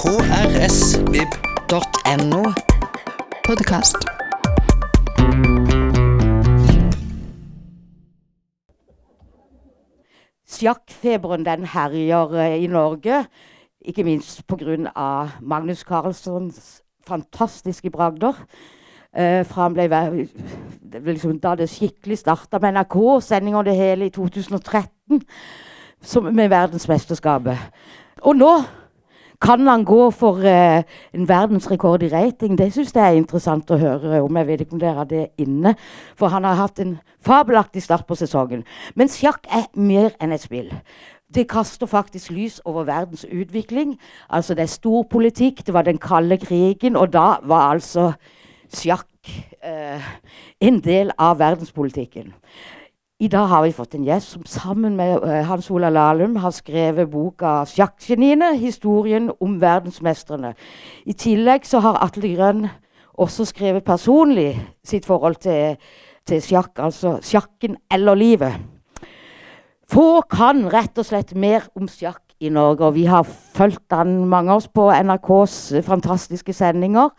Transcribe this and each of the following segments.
krsvib.no. Podkast. Sjakkfeberen den herjer eh, i Norge, ikke minst pga. Magnus Carlssons fantastiske bragder. Uh, fra han ble, liksom da det skikkelig starta med NRK-sending og det hele i 2013, som, med verdensmesterskapet. Og nå kan han gå for eh, en verdensrekord i rating. Det syns jeg er interessant å høre om. Jeg vet ikke om dere har det inne. For han har hatt en fabelaktig start på sesongen. Men sjakk er mer enn et spill. Det kaster faktisk lys over verdens utvikling. Altså Det er storpolitikk. Det var den kalde krigen, og da var altså sjakk eh, en del av verdenspolitikken. I dag har vi fått en gjest som sammen med eh, Hans Ola Lahlum har skrevet boka 'Sjakkgeniene historien om verdensmestrene'. I tillegg så har Atle Grønn også skrevet personlig sitt forhold til, til sjakk, altså 'Sjakken eller livet'. Få kan rett og slett mer om sjakk i Norge, og vi har fulgt han mange av oss på NRKs fantastiske sendinger.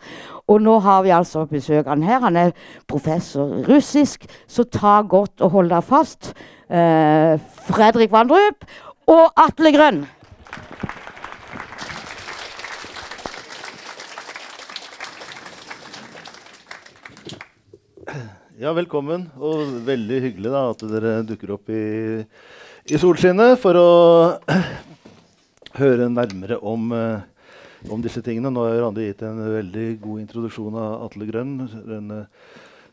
Og nå har vi altså besøk han her. Han er professor russisk, så ta godt og hold deg fast. Eh, Fredrik Vandrup og Atle Grønn. Ja, velkommen. Og veldig hyggelig da, at dere dukker opp i, i solskinnet for å høre nærmere om, eh, om disse tingene. Nå har Randi gitt en veldig god introduksjon av Atle Grønn. En eh,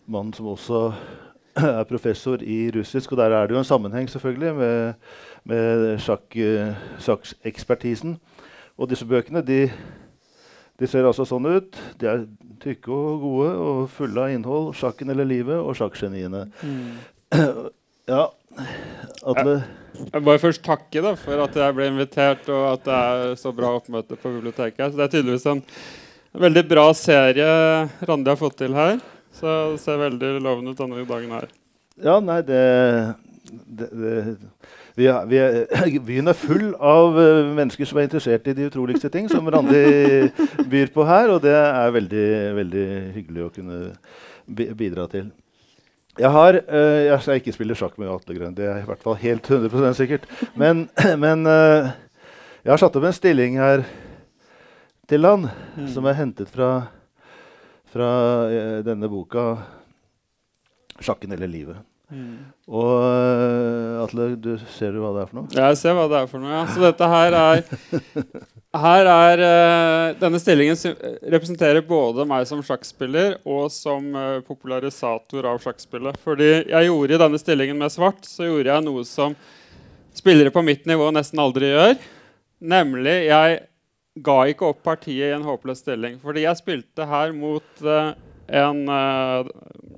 mann som også er professor i russisk. Og der er det jo en sammenheng selvfølgelig med, med sjakk, eh, sjakkekspertisen. Og disse bøkene de, de ser altså sånn ut. De er tykke og gode og fulle av innhold. 'Sjakken eller livet' og 'Sjakkgeniene'. Ja, Atle Jeg må først takke da, for at jeg ble invitert, og at det er så bra oppmøte på biblioteket. Så det er tydeligvis en veldig bra serie Randi har fått til her. Så det ser veldig lovende ut denne dagen her. Ja, nei, det, det, det vi er, vi er, Byen er full av eh, mennesker som er interessert i de utroligste ting, som Randi byr på her, og det er veldig, veldig hyggelig å kunne bidra til. Jeg har eh, Jeg skal ikke spille sjakk med Atle Grønn, det er i hvert fall helt 100% sikkert. Men, men eh, jeg har satt opp en stilling her til han, som er hentet fra, fra eh, denne boka 'Sjakken eller livet'. Og eh, Atle, du ser du hva det er for noe? Jeg ser hva det er for noe. ja. Så dette her er her er eh, Denne stillingen representerer både meg som sjakkspiller og som eh, popularisator av sjakkspillet. Fordi jeg gjorde i denne stillingen med svart så gjorde jeg noe som spillere på mitt nivå nesten aldri gjør. Nemlig jeg ga ikke opp partiet i en håpløs stilling. Fordi jeg spilte her mot en eh,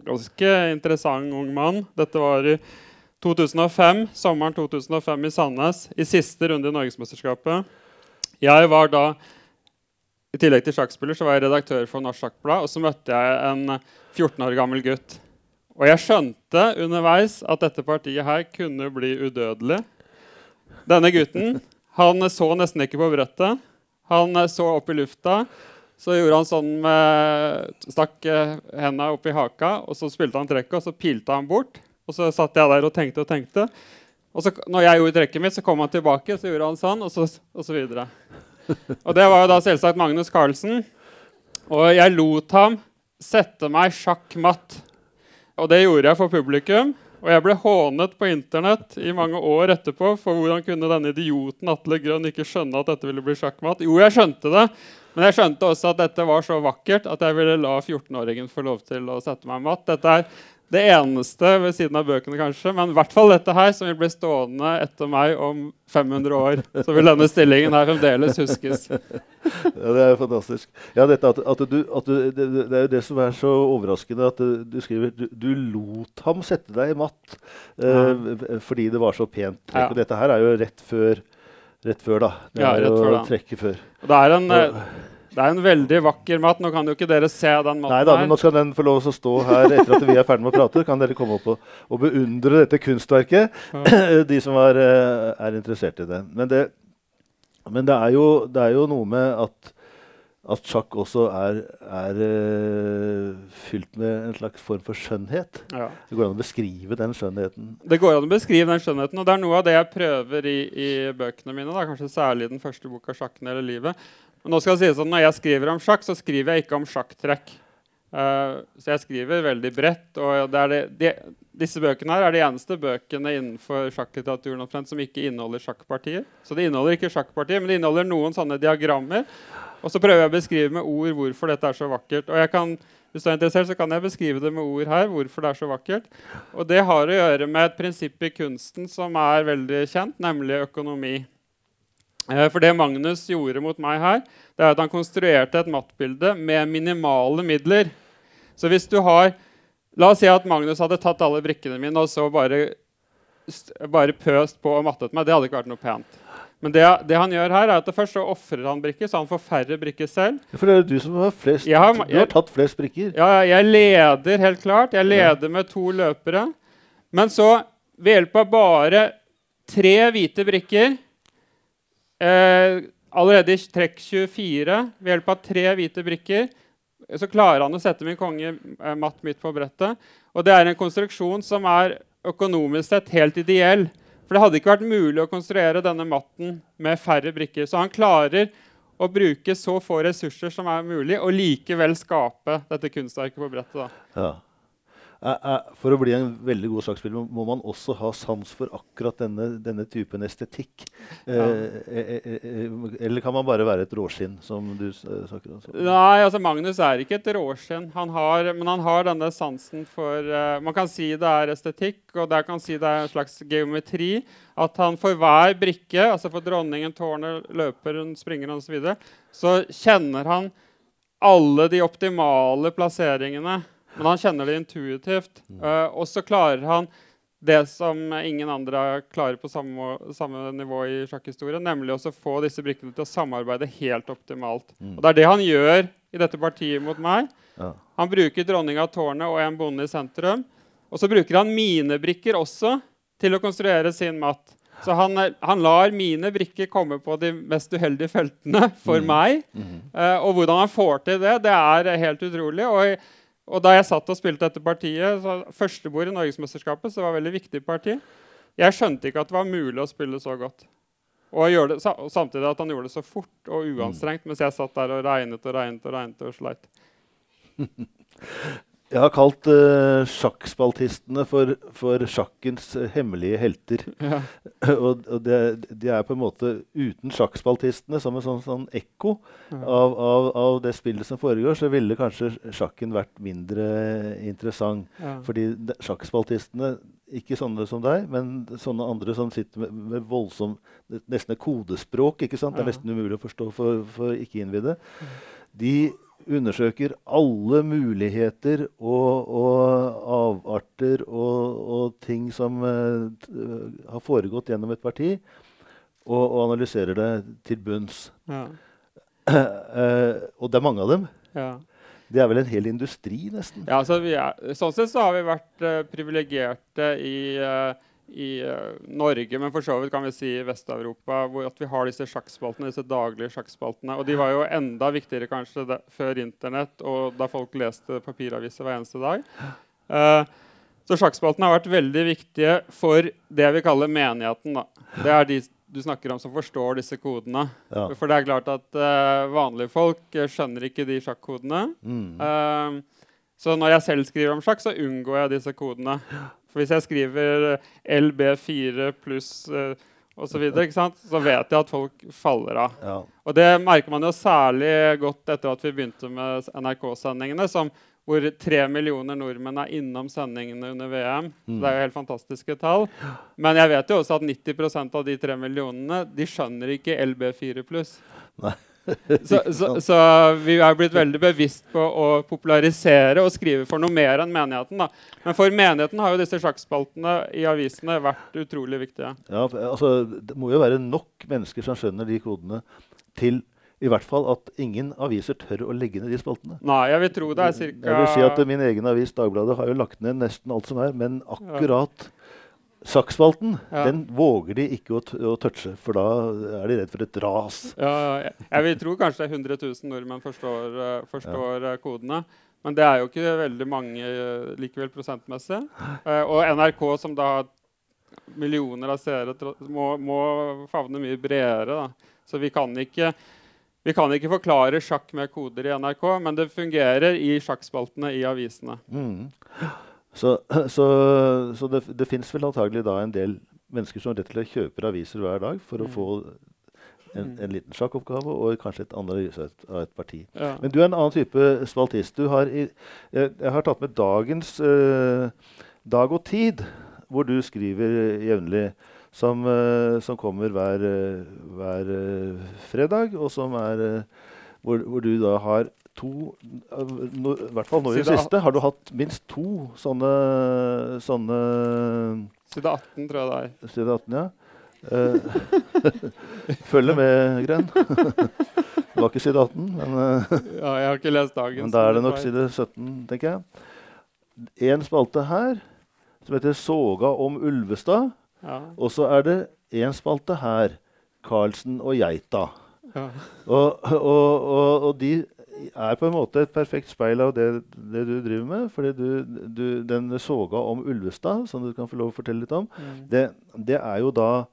ganske interessant ung mann. Dette var i 2005, sommeren 2005 i Sandnes, i siste runde i Norgesmesterskapet. Jeg var da, I tillegg til sjakkspiller så var jeg redaktør for Norsk Sjakkblad. Og så møtte jeg en 14 år gammel gutt. Og jeg skjønte underveis at dette partiet her kunne bli udødelig. Denne gutten han så nesten ikke på brettet. Han så opp i lufta. Så gjorde han sånn med Stakk hendene henda opp i haka, og så spilte han trekket, og så pilte han bort. Og så satt jeg der og tenkte og tenkte. Og så, når jeg gjorde trekket mitt, så kom han tilbake, så gjorde han sånn, og så, og så videre. Og det var jo da selvsagt Magnus Carlsen. Og jeg lot ham sette meg sjakk matt. Og det gjorde jeg for publikum. Og jeg ble hånet på internett i mange år etterpå for hvordan kunne denne idioten Atle Grønn ikke skjønne at dette ville bli sjakkmatt. Jo, jeg skjønte det, men jeg skjønte også at dette var så vakkert at jeg ville la 14-åringen få lov til å sette meg matt. Dette er det eneste ved siden av bøkene, kanskje, men i hvert fall dette her som vil bli stående etter meg om 500 år. Så vil denne stillingen her fremdeles huskes. Ja, det er jo fantastisk. Ja, dette at, at du, at du, det, det er jo det som er så overraskende, at du, skriver du, du lot ham sette deg i matt eh, fordi det var så pent. Ja. Dette her er jo rett før, rett før da. Det Ja, er rett jo før da. trekket før. Det er en, eh, det er en veldig vakker mat. Nå kan jo ikke dere se den maten Nei da, men nå skal den få lov til å stå her etter at vi er ferdig med å prate. Kan dere komme opp og, og beundre dette kunstverket, de som er, eh, er interessert i det. Men det, men det, er, jo, det er jo noe med at at sjakk også er, er uh, fylt med en slags form for skjønnhet. Ja. Det går an å beskrive den skjønnheten. Det går an å beskrive den skjønnheten, og det er noe av det jeg prøver i, i bøkene mine. Da. Kanskje særlig den første boka 'Sjakken hele livet'. Men nå skal det sies at når jeg skriver om sjakk, så skriver jeg ikke om sjakktrekk. Uh, så jeg skriver veldig bredt. og det er det, de, Disse bøkene her er de eneste bøkene innenfor sjakklitteraturen omtrent som ikke inneholder sjakkpartier. Så det inneholder ikke sjakkpartier, men det inneholder noen sånne diagrammer. Og så prøver jeg å beskrive med ord hvorfor dette er så vakkert. Og kan, hvis du er interessert, så kan jeg beskrive det med ord her. hvorfor det er så vakkert. Og det har å gjøre med et prinsipp i kunsten som er veldig kjent, nemlig økonomi. Eh, For det Magnus gjorde mot meg her, det er at han konstruerte et mattbilde med minimale midler. Så hvis du har La oss si at Magnus hadde tatt alle brikkene mine og så bare, bare pøst på og mattet meg. Det hadde ikke vært noe pent. Men det, det han gjør her, er at først så ofrer han brikker, så han får færre brikker selv. For det er du som har flest Jeg har- Du har tatt flest brikker. Ja, jeg leder helt klart. Jeg leder med to løpere. Men så, ved hjelp av bare tre hvite brikker eh, Allerede i trekk 24, ved hjelp av tre hvite brikker, så klarer han å sette min konge eh, matt midt på brettet. Og det er en konstruksjon som er økonomisk sett helt ideell. For det hadde ikke vært mulig å konstruere denne matten med færre brikker. Så han klarer å bruke så få ressurser som er mulig, og likevel skape dette kunstverket på brettet. da. Ja. Eh, eh, For å bli en veldig god sjakkspiller må man også ha sans for akkurat denne, denne typen estetikk. Ja. eh, eh, eller kan man bare være et råskinn, som du snakker om? Nei, altså Magnus er ikke et råskinn, han har, men han har denne sansen for uh, Man kan si det er estetikk, og der kan si det er en slags geometri. At han for hver brikke, altså for dronningen, tårnet, løperen, springeren osv., så, videre, så kjenner han alle de optimale plasseringene. Men han kjenner det intuitivt. Uh, og så klarer han det som ingen andre klarer på samme, samme nivå i sjakkhistorien, nemlig å få disse brikkene til å samarbeide helt optimalt. Og Det er det han gjør i dette partiet mot meg. Ja. Han bruker dronning av tårnet og en bonde i sentrum. Og så bruker han mine brikker også til å konstruere sin matt. Så han, han lar mine brikker komme på de mest uheldige feltene for meg. Eh, og hvordan han får til det, det er helt utrolig. Og, og da jeg satt og spilte dette partiet, så første bord i Norgesmesterskapet, så var det et veldig viktig parti, jeg skjønte ikke at det var mulig å spille så godt. Og det, samtidig at han gjorde det så fort og uanstrengt, mens jeg satt der og regnet og regnet og regnet og sleit. Jeg har kalt uh, sjakkspaltistene for, for sjakkens eh, hemmelige helter. Ja. og og det, de er på en måte uten sjakkspaltistene, som en sånn, sånn ekko Ja. av, av, av det spillet som foregår, så ville kanskje sjakken vært mindre interessant. Ja. Fordi de- sjakkspaltistene, ikke sånne som deg, men sånne andre som sitter med, med voldsom Nesten et kodespråk. ikke sant? Det er nesten umulig å forstå for, for ikke-innvidde. De undersøker alle muligheter og, og avarter og, og ting som eh, har foregått gjennom et parti, og, og analyserer det til bunns. Ja. Uh, og det er mange av dem. Ja. Det er vel en hel industri, nesten. Ja, altså vi er, sånn sett så har vi vært uh, privilegerte i, eh, i uh, Norge, men for så vidt kan vi si i Vest-Europa, hvor at vi har disse sjakkspaltene, disse daglige sjakkspaltene. Og de var jo enda viktigere kanskje da, før Internett og da folk leste papiraviser hver eneste dag. Uh, så sjakkspaltene har vært veldig viktige for det vi kaller menigheten. Da. Det er de du snakker om som forstår disse kodene. Ja. For det er klart at uh, vanlige folk skjønner ikke de sjakkodene. Mm. Så når jeg selv skriver om sjakk, så unngår jeg disse kodene. For hvis jeg skriver eh, LB4 pluss uh, osv., så, så vet jeg at folk faller av. Ja. Og det merker man jo særlig godt etter at vi begynte med NRK-sendingene, som hvor tre millioner nordmenn er innom sendingene under VM. Så det er jo helt fantastiske tall. Men jeg vet jo også at 90% av de tre millionene de skjønner ikke LB4 pluss. Nei. Så, så, så vi er blitt veldig bevisst på å popularisere og skrive for noe mer enn menigheten. da. Men for menigheten har jo disse sjakkspaltene i avisene vært utrolig viktige. Ja, altså, det må jo være nok mennesker som skjønner de kodene, til i hvert fall at ingen aviser tør å legge ned de spaltene. Nei, jeg vil tro det er cirka... Jeg vil si at Min egen avis Dagbladet har jo lagt ned nesten alt som er, men akkurat Sjakkspalten Ja. den våger de ikke å, å touche, for da er de redd for et ras. Ja, jeg, jeg vil tro kanskje 100 000 nordmenn forstår, eh, forstår ja. kodene. Men det er jo ikke veldig mange eh, likevel prosentmessig. Eh, og NRK, som da har millioner av seere, må, må favne mye bredere. Da. Så vi kan, ikke, vi kan ikke forklare sjakk med koder i NRK, men det fungerer i sjakkspaltene i avisene. Mm. Så, så, så det, det fins vel antagelig da en del mennesker som rett og slett kjøper aviser hver dag for å Mm. få en, en liten sjakkoppgave og kanskje et analyse av et, parti. Ja. Men du er en annen type spaltist. Du har i, jeg, jeg har tatt med dagens eh, Dag og Tid, hvor du skriver jevnlig. Som, eh, som kommer hver, eh, hver eh, fredag, og som er eh, hvor, hvor du da har to no, I hvert fall nå i det siste har du hatt minst to sånne, sånne Side 18, tror jeg det er. Side 18, ja. Eh, Følger med, Gren. det var ikke side 18, men eh, Ja, jeg har ikke lest dagens. men da er det nok side 17, tenker jeg. En spalte her som heter 'Soga om Ulvestad'. Ja, Og så er det en spalte her. 'Karlsen og geita'. ja. Og, og, og, og de er på en måte et perfekt speil av det, det du driver med. fordi du, du, den soga om Ulvestad, som du kan få lov å fortelle litt om, Mm. det, det er jo da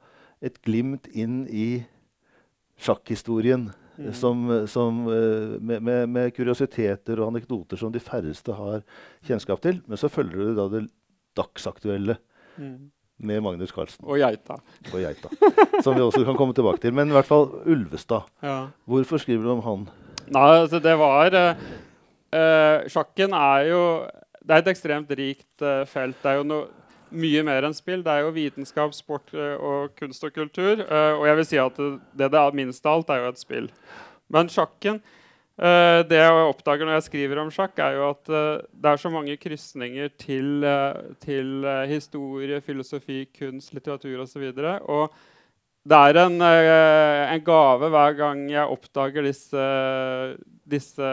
et glimt inn i sjakkhistorien. Mm. Som, som, eh, med, med, med kuriositeter og anekdoter som de færreste har kjennskap til. Men så følger du da det dagsaktuelle Mm. med Magnus Carlsen Og geita. og geita. Som vi også kan komme tilbake til. Men i hvert fall Ulvestad. Ja. Hvorfor skriver du om han? Nei, altså det var uh, Sjakken er jo Det er et ekstremt rikt uh, felt. Det er jo no, mye mer enn spill. Det er jo vitenskap, sport uh, og kunst og kultur. og jeg vil si at det, det er minst av alt, er jo et spill. Men sjakken Det jeg oppdager når jeg skriver om sjakk, er jo at det er så mange krysninger til, til historie, filosofi, kunst, litteratur osv. Og det er en, eh, en gave hver gang jeg oppdager disse, disse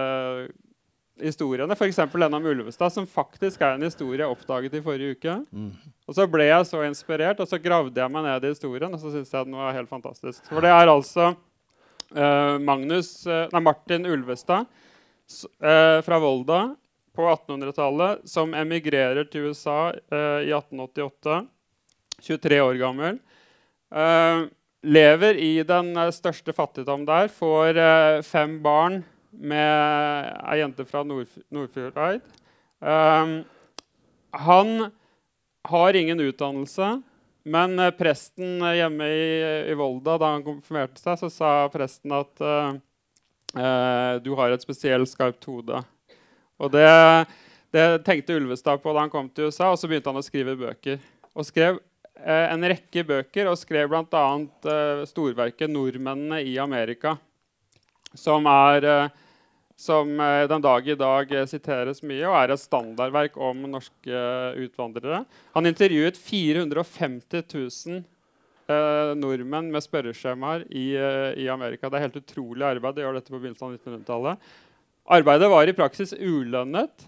historiene. F.eks. denne om Ulvestad, som faktisk er en historie jeg oppdaget i forrige uke. Mm. Og så ble jeg så inspirert, og så gravde jeg meg ned i historien, og så synes jeg den var helt fantastisk. For det er altså uh, Magnus, uh, nei, Martin Ulvestad eh, fra Volda på 1800-tallet som emigrerer til USA i 1888. 23 år gammel. Eh, lever i den eh, største fattigdom der. Får eh, fem barn med ei jente fra Nord Nordfjordeid. Han har ingen utdannelse, men presten hjemme i, i Volda, da han konfirmerte seg, så sa presten at uh, du har et spesielt skarpt hode. Og det, det tenkte Ulvestad på da han kom til USA, og så begynte han å skrive bøker. Og skrev en rekke bøker, og skrev bl.a. Eh, storverket 'Nordmennene i Amerika', som er eh, som eh, den dag i dag eh, siteres mye, og er et standardverk om norske eh, utvandrere. Han intervjuet 450 000 eh, nordmenn med spørreskjemaer i, eh, i Amerika. Det er helt utrolig arbeid. De gjør dette på begynnelsen av 1900-tallet. Arbeidet var i praksis ulønnet.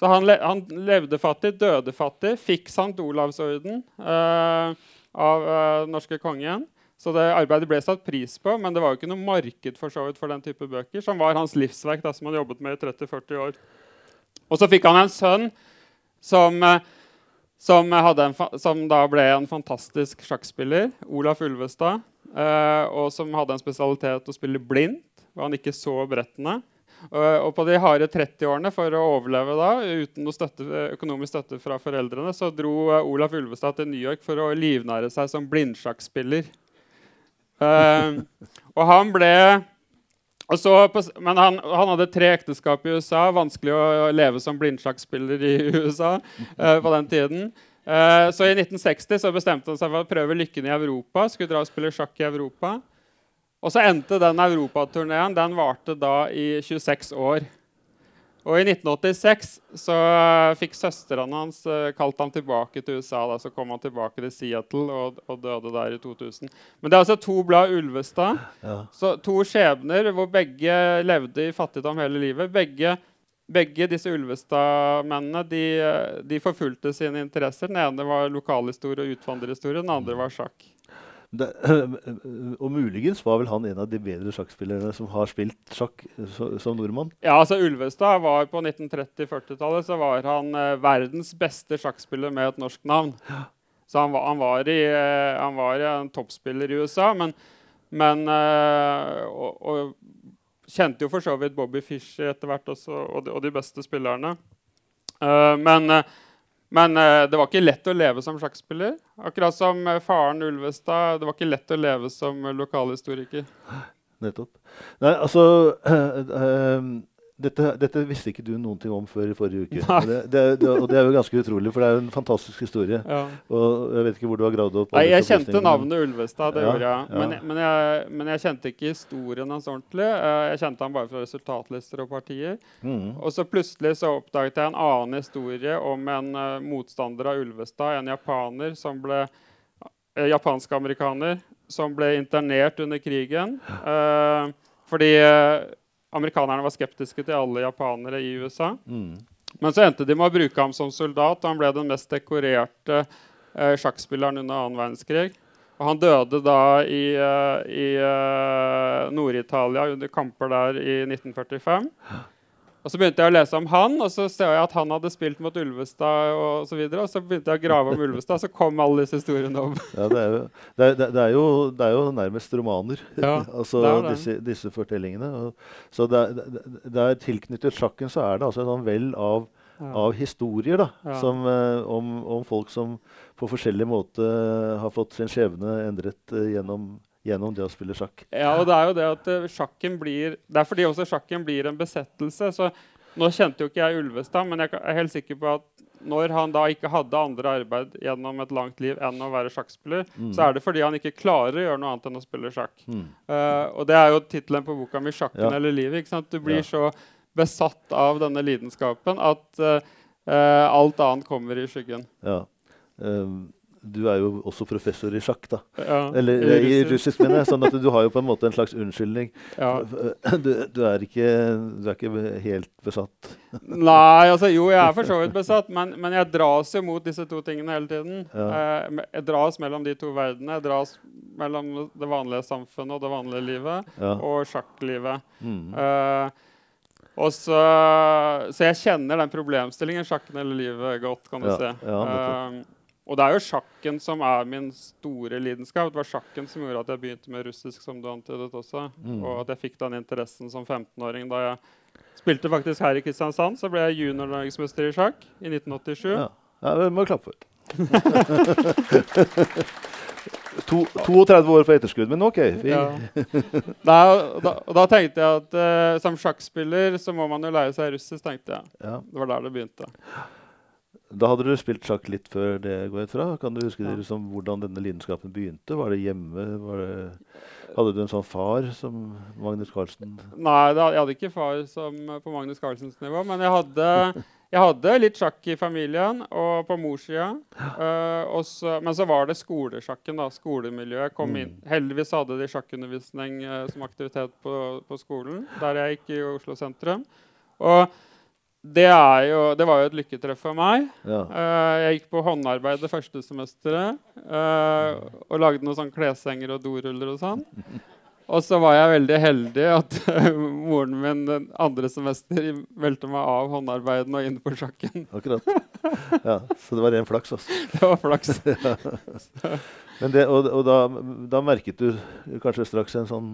Så han, le han levde fattig, døde fattig, fikk St. Olavsorden eh, av eh, norske kongen. Så det arbeidet ble satt pris på, men det var jo ikke noe marked for, så vidt for den type bøker, som var hans livsverk, da, som han jobbet med i 30-40 år. Og så fikk han en sønn som, eh, som, en som da ble en fantastisk sjakkspiller, Olaf Ulvestad, eh, og som hadde en spesialitet å spille blindt, hvor han ikke så brettene. Uh, og på de harde 30-årene for å overleve da, uten noe støtte, økonomisk støtte fra foreldrene, så dro uh, Olaf Ulvestad til New York for å livnære seg som blindsjakkspiller. Uh, og han ble og så Men han, han hadde tre ekteskap i USA. Vanskelig å leve som blindsjakkspiller i USA uh, på den tiden. Uh, så i 1960 så bestemte han seg for å prøve lykken i Europa. Skulle dra og spille sjakk i Europa. Og så endte den europaturneen. Den varte da i 26 år. Og i 1986 så fikk søstrene hans eh, kalt ham tilbake til USA. Da. Så kom han tilbake til Seattle og, og døde der i 2000. Men det er altså to blad Ulvestad. Ja. Så to skjebner hvor begge levde i fattigdom hele livet. Begge begge disse Ulvestad-mennene de, de forfulgte sine interesser. Den ene var lokalhistorie og utvandrerhistorie, den andre var sjakk. Det, og muligens var vel han en av de bedre sjakkspillerne som har spilt sjakk som nordmann? Ja, altså Ulvestad var På 1930-40-tallet så var han eh, verdens beste sjakkspiller med et norsk navn. Så han var, han var, i, eh, han var en toppspiller i USA, men, men eh, og, og, kjente jo for så vidt Bobby Fischer etter hvert også, og de, og de beste spillerne. Uh, men uh, men uh, det var ikke lett å leve som sjakkspiller. Akkurat som uh, faren Ulvestad. Det var ikke lett å leve som uh, lokalhistoriker. Nettopp. Nei, altså dette, dette, visste ikke du noen ting om før i forrige uke. Det, det, det, og det er jo ganske utrolig, for det er jo en fantastisk historie. Ja. Og Jeg vet ikke hvor du har gravd opp Nei, Jeg kjente navnet Ulvestad, det ja, gjorde jeg. Men, ja. men, jeg. men, jeg. kjente ikke historien hans ordentlig. Jeg kjente han bare fra resultatlister og partier. Mm. Og så plutselig så oppdaget jeg en annen historie om en uh, motstander av Ulvestad, en japaner som ble uh, Japansk-amerikaner som ble internert under krigen. Uh, fordi amerikanerne var skeptiske til alle japanere i USA. Mm. Men så endte de med å bruke ham som soldat, og han ble den mest dekorerte eh, sjakkspilleren under annen verdenskrig. Og han døde da i, uh, i uh, Nord-Italia under kamper der i 1945. Og Så begynte jeg å lese om han, og så ser jeg at han hadde spilt mot Ulvestad. Og så, videre, og så begynte jeg å grave om Ulvestad, og så kom alle disse historiene om. Ja, det er jo, det er, det er jo, det er jo nærmest romaner, ja, altså disse, disse, fortellingene. Så det er, tilknyttet sjakken så er det altså et sånn vel av, ja. av historier da, som, uh, om, om, folk som på forskjellig måte har fått sin skjebne endret uh, gjennom gjennom det å spille sjakk. Ja, og det er jo det at uh, sjakken blir Det er fordi også sjakken blir en besettelse. så Nå kjente jo ikke jeg Ulvestad, men jeg er helt sikker på at når han da ikke hadde andre arbeid gjennom et langt liv enn å være sjakkspiller, mm. så er det fordi han ikke klarer å gjøre noe annet enn å spille sjakk. Mm. Uh, og det er jo tittelen på boka mi, 'Sjakken ja. eller livet'. ikke sant? Du blir ja. så besatt av denne lidenskapen at uh, alt annet kommer i skyggen. Ja. Um du er jo også professor i sjakk, da. Ja, Eller i, i russisk, mener jeg. Sånn at du har jo på en måte en slags unnskyldning. Ja. Du, du, er ikke, du, er ikke, helt besatt? Nei, altså jo, jeg er for så vidt besatt, men, men, jeg dras jo mot disse to tingene hele tiden. Ja. Eh, jeg dras mellom de to verdenene. Jeg dras mellom det vanlige samfunnet og det vanlige livet, og sjakklivet. Mm. Uh, så, så, jeg kjenner den problemstillingen, sjakken eller livet, godt, kan du ja, se. Uh, og det er jo sjakken som er min store lidenskap. Det var sjakken som gjorde at jeg begynte med russisk, som du antydet også. Mm. Og at jeg fikk den interessen som 15-åring da jeg spilte faktisk her i Kristiansand. Så ble jeg junior-norgesmester i sjakk i 1987. Ja, ja det må jeg klappe for. to, 32 år på etterskudd, men OK. Ja. Da, da, da, tenkte jeg at uh, som sjakkspiller så må man jo lære seg russisk. tenkte jeg. Ja. Det var der det begynte. Da hadde du spilt sjakk litt før det, går jeg fra. Kan du huske ja. liksom, hvordan denne lidenskapen begynte? Var det hjemme? Var det, hadde du en sånn far som Magnus Carlsen? Nei, jeg hadde ikke far som på Magnus Carlsens nivå. Men jeg hadde, jeg hadde litt sjakk i familien og på morssida. Uh, men så var det skolesjakken. da, Skolemiljøet kom inn. Mm. Heldigvis hadde de sjakkundervisning uh, som aktivitet på, på, skolen, der jeg gikk i Oslo sentrum. Og det, jo, det, var jo et lykketreff for meg. Ja. Uh, jeg gikk på håndarbeid det første semesteret. Uh, og lagde noen sånn kleshenger og doruller og sånn. Og så var jeg veldig heldig at uh, moren min den andre semester meldte meg av håndarbeiden og inn på sjakken. Akkurat. Ja, Så det var ren flaks, altså. Det var flaks. ja. Det, og, og da, da merket du kanskje straks en sånn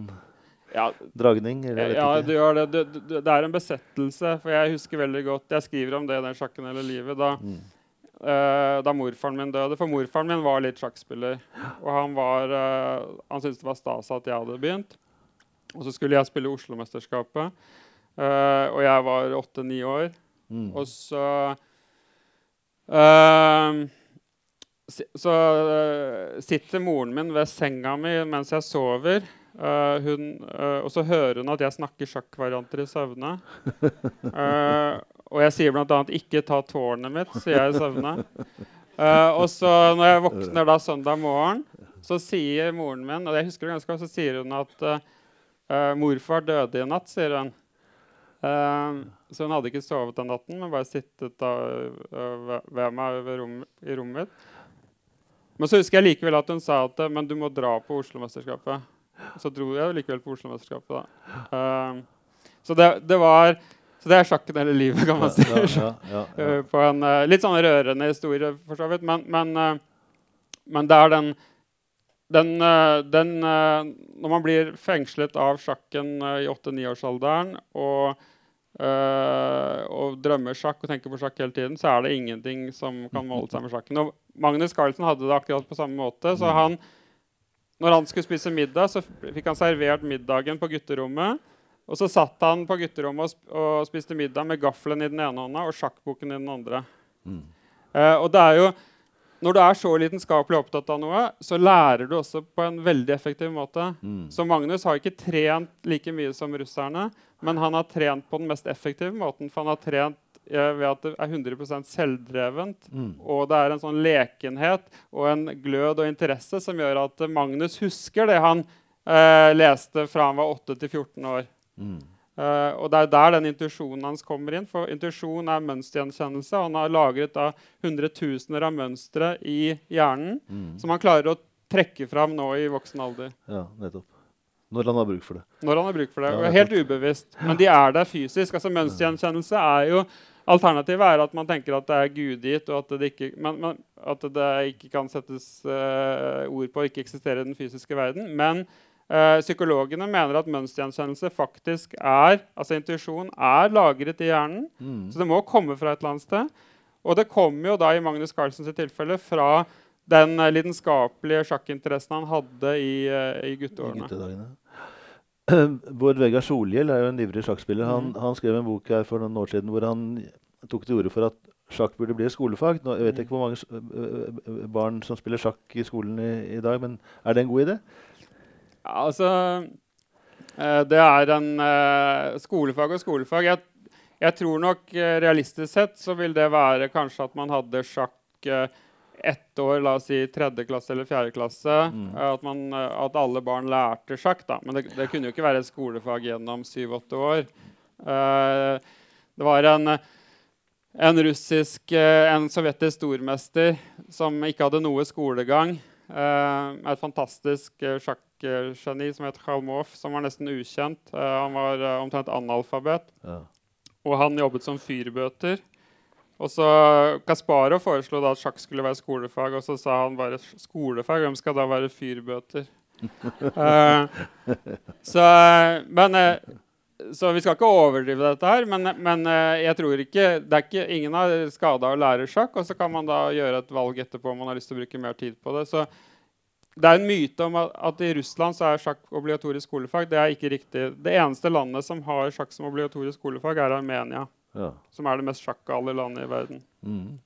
ja, dragning? ja, det gjør det. Det, det. det, er en besettelse. For jeg husker veldig godt Jeg skriver om det i den sjakken hele livet. Da, mm. uh, da morfaren min døde. For morfaren min var litt sjakkspiller. Og han, var, uh, han syntes det var stas at jeg hadde begynt. Og så skulle jeg spille Oslo-mesterskapet. Uh, og jeg var åtte-ni år. Mm. Og så så sitter moren min ved senga mi mens jeg sover. Uh, hun, uh, og så hører hun at jeg snakker sjakkvarianter i søvne. Uh, og jeg sier bl.a.: 'Ikke ta tårnet mitt', sier jeg i søvne. og så når jeg våkner da søndag morgen, så sier moren min og jeg husker det ganske godt, så sier hun at 'morfar døde i natt', sier hun. Så hun hadde ikke sovet den natten, men bare sittet da, ved- meg rom, i rommet mitt. Men så husker jeg likevel at hun sa at men du må dra på Oslo-mesterskapet. Så dro jeg likevel på Oslo-mesterskapet. da. Eh, så det, det var så det er sjakken hele livet, kan man si. Ja, ja, ja. Eh, på en uh, litt sånn rørende historie, for så vidt. Men, men, uh, men det er den den, den Når man blir fengslet av sjakken i 8-9-årsalderen og, øh, og drømmer sjakk og tenker på sjakk hele tiden, så er det ingenting som kan måle seg med sjakken. Og Magnus Carlsen hadde det akkurat på samme måte. så han når han skulle spise middag, så fikk han servert middagen på gutterommet. Og så satt han på gutterommet og, sp og spiste middag med gaffelen i den ene hånda og sjakkboken i den andre. Mm. Eh, og det er jo, Når du er så lidenskapelig opptatt av noe, så lærer du også på en veldig effektiv måte. Mm. Så Magnus har ikke trent like mye som russerne, men han har trent på den mest effektive måten. For han har trent ved at det er 100 selvdrevent. Mm. Og det er en sånn lekenhet og en glød og interesse som gjør at eh, Magnus husker det han eh, leste fra han var 8 til 14 år. Mm. Eh, og det er der den intuisjonen hans kommer inn. For intuisjon er mønstergjenkjennelse. Han har lagret da hundretusener av mønstre i hjernen Mm. som han klarer å trekke fram nå i voksen alder. Ja, nettopp. Når han har bruk for det. Når han har bruk for det. Og helt ubevisst. Men de er der fysisk. altså Mønstergjenkjennelse er jo Alternativet er at man tenker at det er gudgitt, og at det ikke, men, men, at det ikke kan settes uh, ord på og ikke eksisterer i den fysiske verden. Men uh, psykologene mener at mønstergjenkjennelse faktisk er altså intuisjon er lagret i hjernen. Mm. Så det må komme fra et eller annet sted. Og det kommer jo da i Magnus Carlsens tilfelle fra den eh, lidenskapelige sjakkinteressen han hadde i, uh, i I gutteårene. guttedagene. Bård Vegar Solhjell er jo en ivrig sjakkspiller. Han, mm. han skrev en bok her for noen år siden hvor han tok til orde for at sjakk burde bli et skolefag. Nå, jeg vet ikke hvor mange barn som spiller sjakk i skolen i, i dag, men er det en god idé? Ja, altså eh, Det er en eh, skolefag og skolefag. Jeg, jeg tror nok eh, realistisk sett så vil det være kanskje at man hadde sjakk ett år, la oss si tredje klasse eller fjerde klasse. Mm. eh, At, man, eh, at alle barn lærte sjakk. da. Men det, det kunne jo ikke være et skolefag gjennom syv-åtte år. Eh, det var en, en russisk, en sovjetisk stormester som ikke hadde noe skolegang. Eh, et fantastisk uh, sjakkgeni som het Khalmov, som var nesten ukjent. Eh, han var omtrent analfabet, Ja. og han jobbet som fyrbøter. Og så Kasparov foreslo da at sjakk skulle være skolefag, og så sa han bare skolefag. Hvem skal da være fyrbøter? uh, så, men, eh, så vi skal ikke overdrive dette her, men, men eh, jeg tror ikke, det er ikke ingen har skada å lære sjakk. Og så kan man da gjøre et valg etterpå om man har lyst til å bruke mer tid på det. Så det er en myte om at, at i Russland så er sjakk obligatorisk skolefag. Det er ikke riktig. Det eneste landet som har sjakk som obligatorisk skolefag, er Armenia. Ja. Som er det mest sjakkale landet i verden. Mm.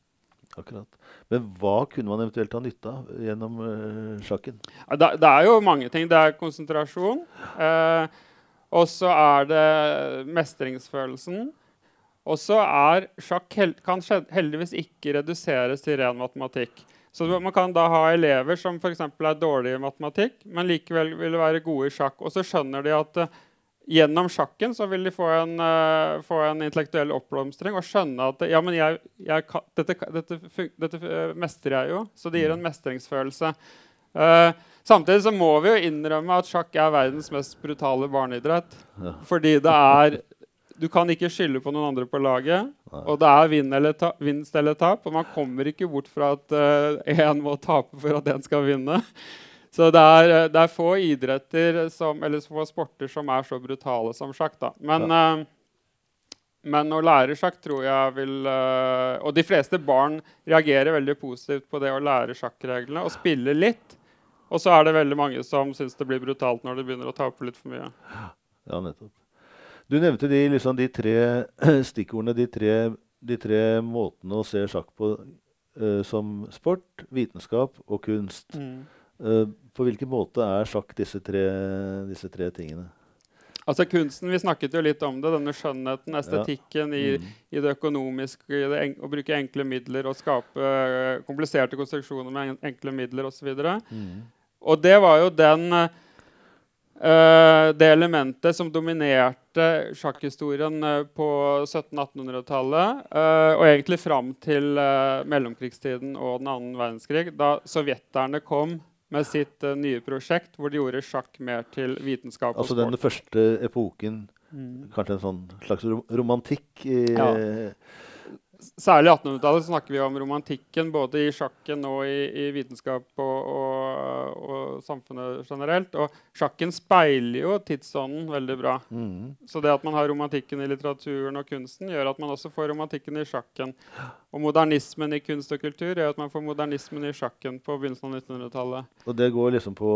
Akkurat. Men hva kunne man eventuelt ha nytte av gjennom ø, sjakken? Det, det er jo mange ting. Det er konsentrasjon. Eh, og så er det mestringsfølelsen. Og så er sjakk hel kan heldigvis ikke reduseres til ren matematikk. Så man kan da ha elever som f.eks. er dårlige i matematikk, men likevel vil være gode i sjakk. Og så skjønner de at eh, gjennom sjakken så vil de få en, uh, få en intellektuell oppblomstring og skjønne at ja, men jeg, jeg kan, dette, dette, dette eh, mestrer jeg jo. Så det gir en mestringsfølelse. Uh, samtidig så må vi jo innrømme at sjakk er verdens mest brutale barneidrett. Ja. Fordi det er Du kan ikke skylde på noen andre på laget. Nei. Og det er vinn eller ta, vinst eller tap. Og man kommer ikke bort fra at én må tape for at én skal vinne. Så det er, det er få idretter som, eller få sporter som er så brutale som sjakk. da. Men, eh, men å lære sjakk tror jeg vil uh, Og de fleste barn reagerer veldig positivt på det å lære sjakkreglene og spille litt. Og så er det veldig mange som syns det blir brutalt når de begynner å tape litt for mye. Ja, nettopp. Du nevnte de, liksom, de tre stikkordene, de tre, de tre måtene å se sjakk på uh, som sport, vitenskap og kunst. Eh, på hvilken måte er sjakk disse tre, disse tre tingene? Altså kunsten, Vi snakket jo litt om det. Denne skjønnheten, estetikken i, Mm. i det økonomiske, i det en, å bruke enkle midler og skape eh, kompliserte konstruksjoner med en, enkle midler osv. Mm. Og det var jo den eh, eh, det elementet som dominerte sjakkhistorien uh, på 1700-1800-tallet, uh, og egentlig fram til eh, mellomkrigstiden og den annen verdenskrig, da sovjeterne kom med sitt uh, nye prosjekt hvor de gjorde sjakk mer til vitenskap og Altså sport. den første epoken, Mm. kanskje en sånn slags romantikk i Ja. Særlig i 1800-tallet snakker vi om romantikken både i sjakken og i, i vitenskap og, og, og samfunnet generelt. Og sjakken speiler jo tidsånden veldig bra. mm. Så det at man har romantikken i litteraturen og kunsten, gjør at man også får romantikken i sjakken. Og modernismen i kunst og kultur gjør at man får modernismen i sjakken på begynnelsen av 1900-tallet. Og det går liksom på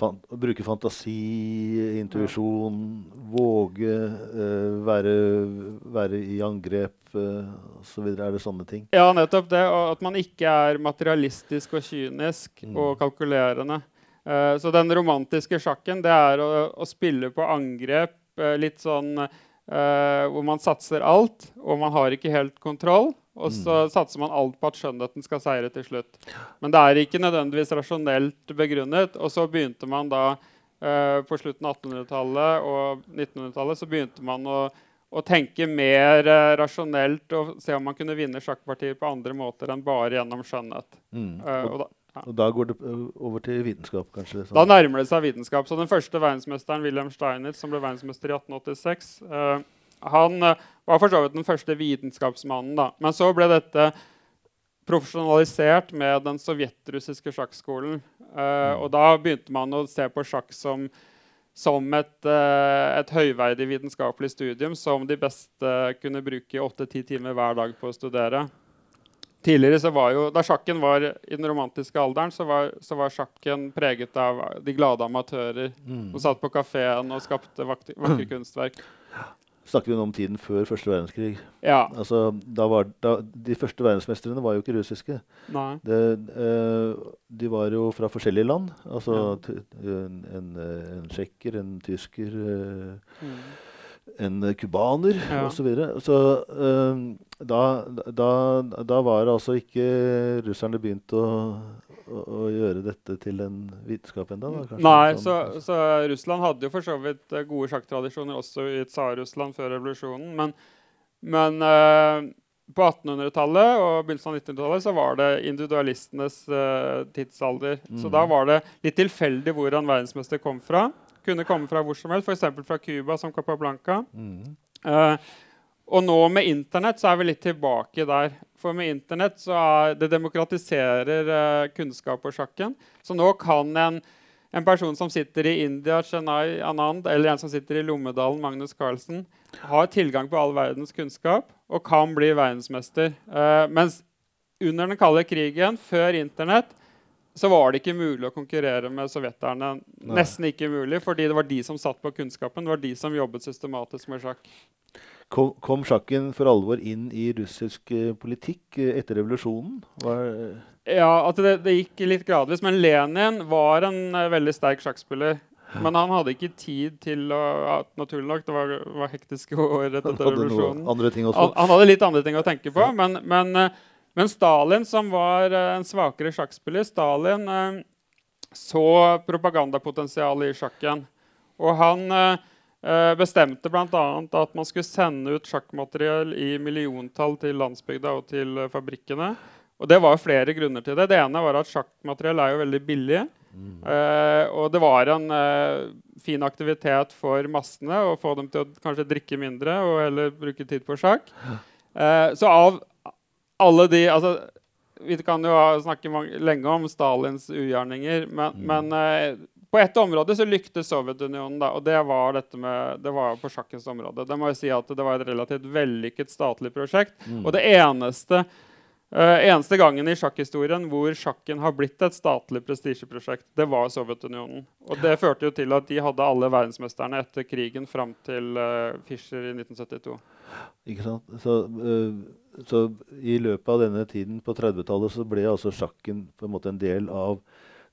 fan bruke fantasi, intuisjon, våge uh, være, være i angrep osv. Er det sånne ting? Ja, nettopp det. Og at man ikke er materialistisk og kynisk Mm. og kalkulerende. Uh, så den romantiske sjakken, det er å, å spille på angrep uh, litt sånn uh, hvor man satser alt, og man har ikke helt kontroll. Og så satser man alt på at skjønnheten skal seire til slutt. Men det er ikke nødvendigvis rasjonelt begrunnet. Og så begynte man da på slutten av 1800-tallet og 1900-tallet så begynte man å å tenke mer eh, rasjonelt og se om man kunne vinne sjakkpartier på andre måter enn bare gjennom skjønnhet. Mm. Uh, Og, og da, ja. og da går det eh, over til vitenskap, kanskje? sånn. da nærmer det seg vitenskap. Så den første verdensmesteren, Wilhelm Steinitz, som ble verdensmester i 1886, uh, han uh, var for så vidt den første vitenskapsmannen. da. Men så ble dette profesjonalisert med den sovjetrussiske sjakkskolen. Eh, og da begynte man å se på sjakk som som et, eh, et høyverdig vitenskapelig studium som de beste kunne bruke åtte-ti timer hver dag på å studere. Tidligere så var jo, Da sjakken var i den romantiske alderen, så var, så var sjakken preget av de glade amatører Mm. som satt på kafeen og skapte vakre, vakre kunstverk. Snakker vi om tiden før første verdenskrig? Ja. Altså, da var, da, de første verdensmestrene var jo ikke russiske. Det, eh, de var jo fra forskjellige land. Altså Ja. en, en, eh, en tsjekker, en tysker, eh, Mm. en cubaner Ja. osv. Så, videre. så eh, da, da, da var altså ikke russerne begynt å, å, å gjøre dette til en vitenskap ennå? Nei, så, så Russland hadde jo for så vidt eh, gode sjakktradisjoner også i Tsar-Russland før revolusjonen. Men, men eh, på 1800-tallet og begynnelsen av 1900-tallet så var det individualistenes eh, tidsalder. Så Mhm. da var det litt tilfeldig hvor han verdensmester kom fra. Kunne komme fra hvor som helst, f.eks. fra Cuba, som Capablanca. Mm. Eh, og nå med Internett så er vi litt tilbake der. For med Internett så er det demokratiserer eh, kunnskap og sjakken. Så nå kan en, en person som sitter i India, Chennai, Anand, eller en som sitter i Lommedalen, Magnus Carlsen, ha tilgang på all verdens kunnskap og kan bli verdensmester. Eh, mens under den kalde krigen, før Internett, så var det ikke mulig å konkurrere med sovjeterne. Nei. Nesten ikke mulig, fordi det var de som satt på kunnskapen. Det var de som jobbet systematisk med sjakk. Kom, kom sjakken for alvor inn i russisk eh, politikk eh, etter revolusjonen? Var, Ja, at det, det gikk litt gradvis. Men Lenin var en eh, veldig sterk sjakkspiller. Men han hadde ikke tid til å ja, Naturlig nok, det var, var hektiske år etter han revolusjonen. Han, han hadde litt andre ting å tenke på. Men, men, eh, men Stalin, som var eh, en svakere sjakkspiller Stalin eh, så propagandapotensialet i sjakken. Og han eh, eh, bestemte bl.a. at man skulle sende ut sjakkmateriell i milliontall til landsbygda og til eh, fabrikkene. Og Det var flere grunner til det. Det ene var at sjakkmateriell er jo veldig billig. Eh, og det var en eh, fin aktivitet for massene å få dem til å kanskje drikke mindre og heller bruke tid på sjakk. Eh, så av alle de altså, Vi kan jo snakke lenge om Stalins ugjerninger, men, men eh, på ett område så lyktes Sovjetunionen, da, og det var dette med, det var på sjakkens område. Det må jo si at det var et relativt vellykket statlig prosjekt. Og det eneste uh, eneste gangen i sjakkhistorien hvor sjakken har blitt et statlig prestisjeprosjekt, det var Sovjetunionen. Og det førte jo til at de hadde alle verdensmesterne etter krigen fram til uh, Fischer i 1972. Ikke sant? Så, uh, så i løpet av denne tiden på 30-tallet så ble altså sjakken på en måte en del av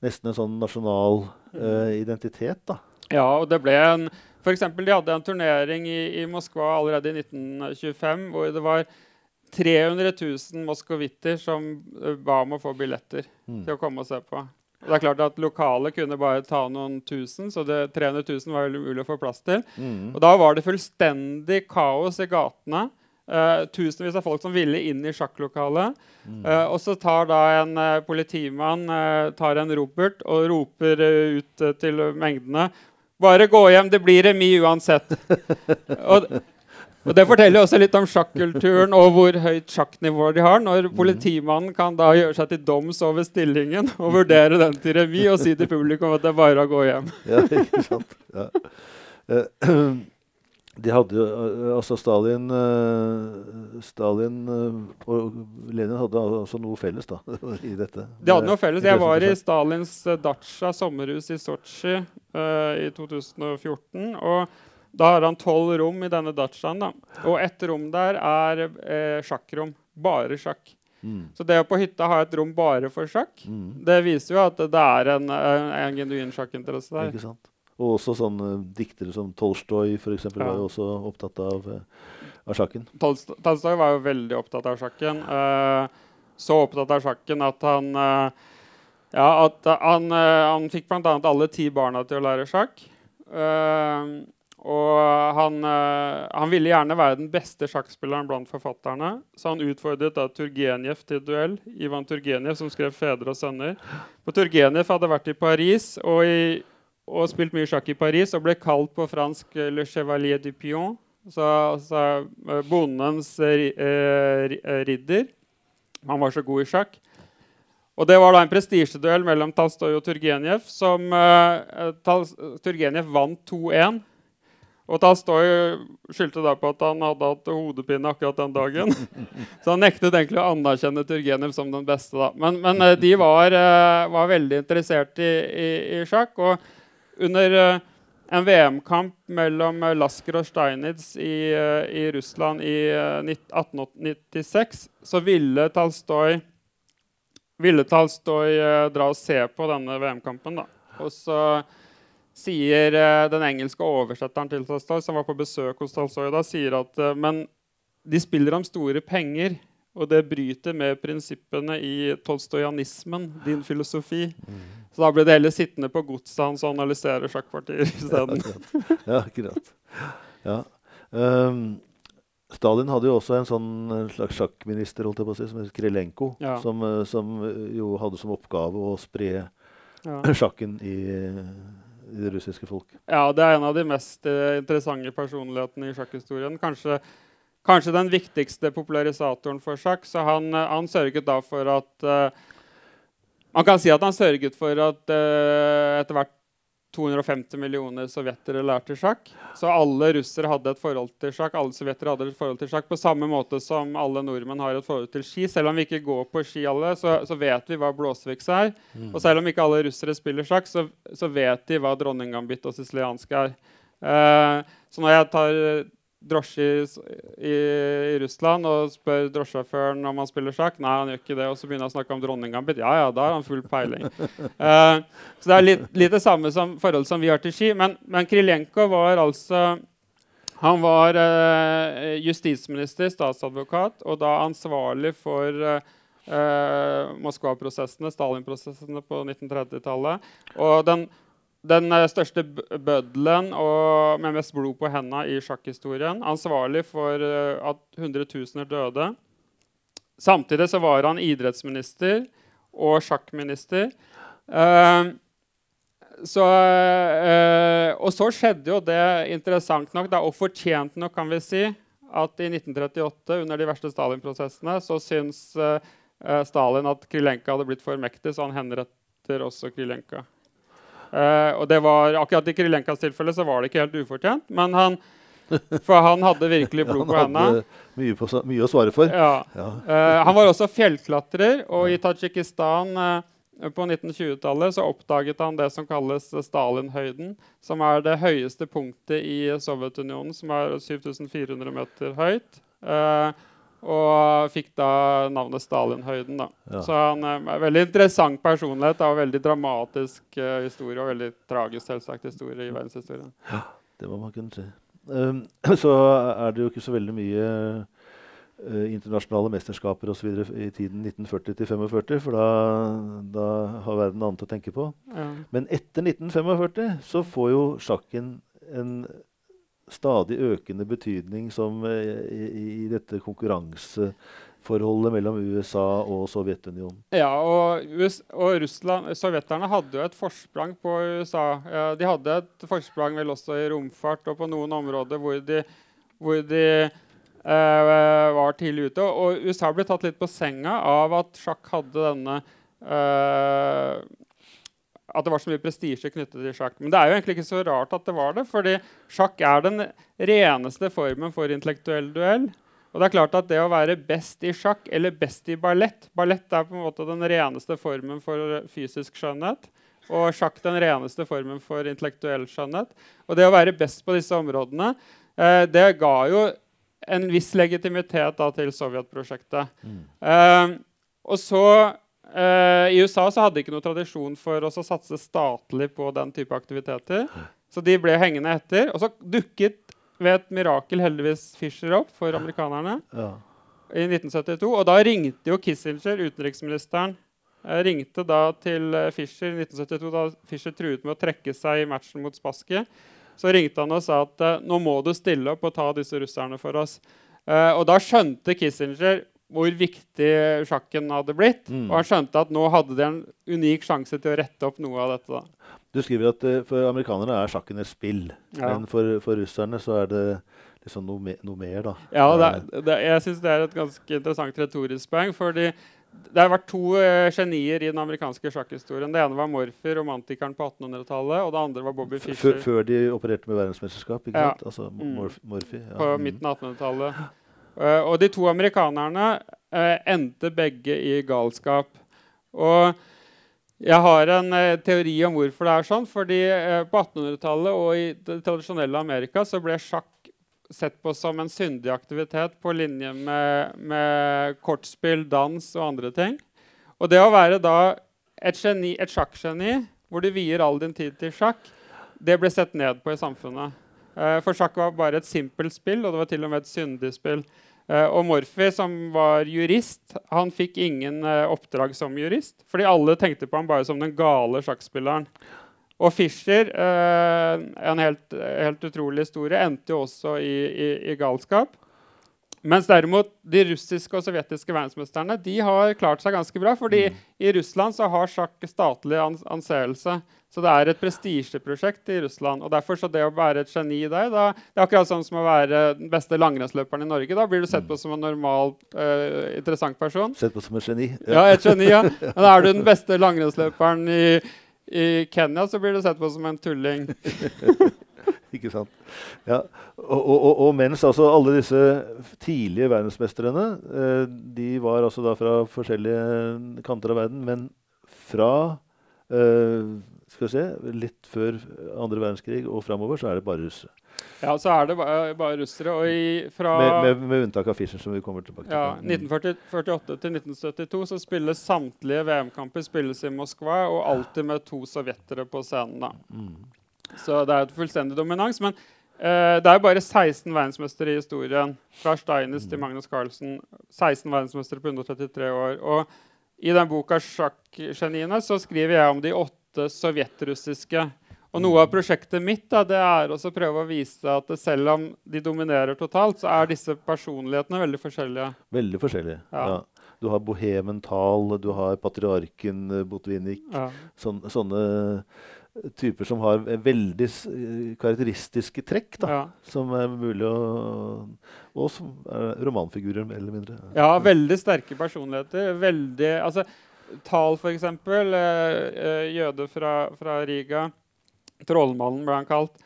nesten en sånn nasjonal uh, identitet, da. Ja, og det ble en For eksempel, de hadde en turnering i, i Moskva allerede i 1925 hvor det var 300 000 moskovitter som eh, ba om å få billetter Mm. til å komme og se på. Og det er klart at Lokalet kunne bare ta noen tusen, så det 300 000 var umulig å få plass til. Mm. Og da var det fullstendig kaos i gatene. Eh, tusenvis av folk som ville inn i sjakklokalet. Mm. Uh, og så tar da en uh, politimann tar en Robert og roper ut til mengdene Bare gå hjem, det blir remis uansett. og, og Det forteller også litt om sjakkulturen og hvor høyt sjakknivå de har. Når politimannen kan da gjøre seg til doms over stillingen og vurdere den til remis og si til publikum at det er bare å gå hjem. Ja, ikke sant. Ja. De hadde jo eh, Altså, Stalin eh, Stalin eh, og Lenin hadde altså noe felles da, i dette. De hadde noe felles. Jeg var i Stalins Datsja sommerhus i Sotsji uh, i 2014. og da har han tolv rom i denne datsjaen. da. Og ett rom der er eh, sjakkrom. Bare sjakk. Mm. Så det å på hytta ha et rom bare for sjakk, Mm. det viser jo at det er en, en, en genuin sjakkinteresse der. Ikke sant? Og også sånne diktere som Tolstoy eksempel, Ja. var jo også opptatt av, eh, av sjakken. Tolst- Tolstoy var jo veldig opptatt av sjakken. Uh, så opptatt av sjakken at han uh, Ja, at han, uh, han fikk bl.a. alle ti barna til å lære sjakk. Uh, og han, han ville gjerne være den beste sjakkspilleren blant forfatterne, så han utfordret da Turgenev til duell. Ivan Turgenev, som skrev 'Fedre og sønner'. Og Turgenev hadde vært i Paris og, i, og spilt mye sjakk i Paris og ble kalt på fransk eh, 'Le Chevalier du Pion'. Så, altså eh, bondens eh, ri- ri- ridder. Han var så god i sjakk. Og det var da en prestisjeduell mellom Talstoy og Turgenev, som Turgenev vant 2-1. Og Talstoy skyldte da på at han hadde hatt hodepine akkurat den dagen. Så han nektet egentlig å anerkjenne Turgenev som den beste. da. Men, men de var, var veldig interessert i, i, i sjakk. Og under eh, en VM-kamp mellom eh, Lasker og Steinitz i, eh, i Russland i eh, 1896, så ville Talstoy ville Talstoy dra og se på denne VM-kampen. Og så sier den engelske oversetteren til Talstoy, som var på besøk hos Talstoy, da, sier at men de spiller om store penger, og det bryter med prinsippene i tolstojanismen, din filosofi. Så da ble det heller sittende på godset hans og analysere sjakkpartier isteden. Ja, akkurat. Ja. Ehm, Stalin hadde jo også en sånn eh, slags sjakkminister holdt jeg på å si, som het Krelenko, Ja. som, eh, som eh, jo hadde som oppgave å spre Ja. sjakken i, i det russiske folk. Ja, det er en av de mest interessante personlighetene i sjakkhistorien. Kanskje, kanskje den viktigste popularisatoren for sjakk. Så han, han sørget da for at eh, Man kan si at han sørget for at uh, etter hvert 250 millioner sovjetere lærte sjakk. Så alle russere hadde et forhold til sjakk. Alle sovjetere hadde et forhold til sjakk På samme måte som alle nordmenn har et forhold til ski. Selv om vi ikke går på ski alle, så, så vet vi hva blåseviks er. Og selv om ikke alle russere spiller sjakk, så, så vet de hva dronninggambit og siciliansk er. Uh, så når jeg tar drosje i, i, Russland og spør drosjesjåføren om han spiller sjakk, nei, han gjør ikke det, og så begynner han å snakke om dronninggambit, ja, ja, da har han full peiling. uh, så det er litt, litt det samme som forhold som vi har til ski. Men, men Krilenko var altså han var uh, justisminister, statsadvokat, og da ansvarlig for uh, Moskva-prosessene, Stalin-prosessene på 1930-tallet. Og den, den eh, største bøddelen og med mest blod på henda i sjakkhistorien. Ansvarlig for eh, at hundretusener døde. Samtidig så var han idrettsminister og sjakkminister. Eh, så, eh, og så skjedde jo det interessant nok, og fortjent nok, kan vi si, at i 1938, under de verste Stalin-prosessene, så syns Stalin at Krylenka hadde blitt for mektig, så han henretter også Krylenka. Eh, og det var, akkurat i Krilenkas tilfelle så var det ikke helt ufortjent, men han, for han hadde virkelig blod på hendene. hadde mye, på, mye å svare for. Ja. Ja. Eh, han var også fjellklatrer, og i Tadsjikistan eh, på 1920-tallet så oppdaget han det som kalles Stalinhøyden, som er det høyeste punktet i Sovjetunionen, som er 7400 meter høyt. Eh, og fikk da navnet Stalinhøyden. da. Ja. Så han eh, er en veldig interessant personlighet og veldig dramatisk uh, historie, og veldig tragisk selvsagt historie i verdenshistorien. Det må man kunne si. Um, så er det jo ikke så veldig mye uh, internasjonale mesterskaper osv. i tiden 1940 til 45, for da, da har verden annet å tenke på. Ja. Men etter 1945 så får jo sjakken en stadig økende betydning som eh, i, i dette konkurranseforholdet mellom USA og Sovjetunionen. Ja, og, US og Russland, sovjeterne hadde jo et forsprang på USA. De hadde et forsprang vel også i romfart og på noen områder hvor de, hvor de Uh, var tidlig ute. Og USA ble tatt litt på senga av at sjakk hadde denne eh, At det var så mye prestisje knyttet til sjakk. Men det er jo egentlig ikke så rart at det var det, fordi sjakk er den reneste formen for intellektuell duell. Og det er klart at det å være best i sjakk eller best i ballett Ballett er på en måte den reneste formen for fysisk skjønnhet. Og sjakk den reneste formen for intellektuell skjønnhet. Og det å være best på disse områdene, eh, det ga jo en viss legitimitet da, til Sovjetprosjektet. Eh, og så eh, I USA så hadde de ikke noe tradisjon for å satse statlig på den type aktiviteter. Så de ble hengende etter. Og så dukket ved et mirakel heldigvis Fischer opp for amerikanerne Ja. i 1972. Og da ringte jo Kissinger, utenriksministeren, eh, ringte da til eh, Fischer i 1972 da Fischer truet med å trekke seg i matchen mot Spassky. Så ringte han og sa at nå må du stille opp og ta disse russerne for oss. Uh, og da skjønte Kissinger hvor viktig sjakken hadde blitt. Mm. Og han skjønte at nå hadde de en unik sjanse til å rette opp noe av dette. da. Du skriver at uh, for amerikanerne er sjakken et spill, Ja. men for, for russerne så er det liksom noe, me noe mer, da. Ja, det, er- det, jeg syns det er et ganske interessant retorisk poeng. fordi det har vært to uh, genier i den amerikanske sjakkhistorien. Det ene var Morphy, romantikeren på 1800-tallet. Og det andre var Bobby Fischer før- Før de opererte med verdensmesterskap, ikke Ja. sant? Altså Mm. Morphy. Ja. på Mm. midten av 1800-tallet. Eh, og de to amerikanerne eh, endte begge i galskap. Og jeg har en eh, teori om hvorfor det er sånn. fordi på 1800-tallet og i det tradisjonelle Amerika så ble sjakk sett på som en syndig aktivitet på linje med, med kortspill, dans og andre ting. Og det å være da et, geni, et sjakkgeni hvor du vier all din tid til sjakk, det ble sett ned på i samfunnet. For sjakk var bare et simpelt spill, og det var til og med et syndig spill. Eh, og Morphy, som var jurist, han fikk ingen eh, oppdrag som jurist. Fordi alle tenkte på ham bare som den gale sjakkspilleren. Og Fischer, eh, en helt, helt utrolig historie, endte jo også i, i, i galskap. Mens derimot de russiske og sovjetiske verdensmesterne de har klart seg ganske bra. fordi i Russland så har sjakk statlig ans anseelse. Så det er et prestisjeprosjekt i Russland. og derfor så det å være et geni der da, Det er akkurat sånn som å være den beste langrennsløperen i Norge. Da blir du sett på som en normal, uh, interessant person. Sett på som et geni. Ja, et geni, ja. Men er du den beste langrennsløperen i, i Kenya, så blir du sett på som en tulling. Ikke sant? Ja. Og, og, og, mens altså alle disse tidlige verdensmestrene uh, de var altså da fra forskjellige kanter av verden, men fra eh, skal vi se, litt før andre verdenskrig og framover så er det bare russere. Ja, så er det bare, bare russere. Og i, fra Med, med, med unntak av Fischer, som vi kommer tilbake til. ja, Mm. 1948 til 1972 så spilles samtlige VM-kamper spilles i Moskva, og alltid med to sovjetere på scenen. da. Mm. Så det er et fullstendig dominans. Men uh, det er bare 16 verdensmestere i historien. Fra Steines til Magnus Carlsen. 16 verdensmestere på 133 år. Og i den boka 'Sjakkgeniene' så skriver jeg om de åtte sovjetrussiske. Og noe av prosjektet mitt da, det er å prøve å vise at selv om de dominerer totalt, så er disse personlighetene veldig forskjellige. Veldig forskjellige. Ja. Ja. Du har bohemen Thal, du har patriarken eh, Botvinnik. Ja. Sån, sånne typer som har eh, veldig eh, karakteristiske trekk, da, Ja. som er mulig å Og som er romanfigurer, mer eller mindre. Ja, veldig sterke personligheter. Veldig, altså, Tal, eksempel. Eh, eh, jøde fra, fra Riga. Trollmannen ble han kalt.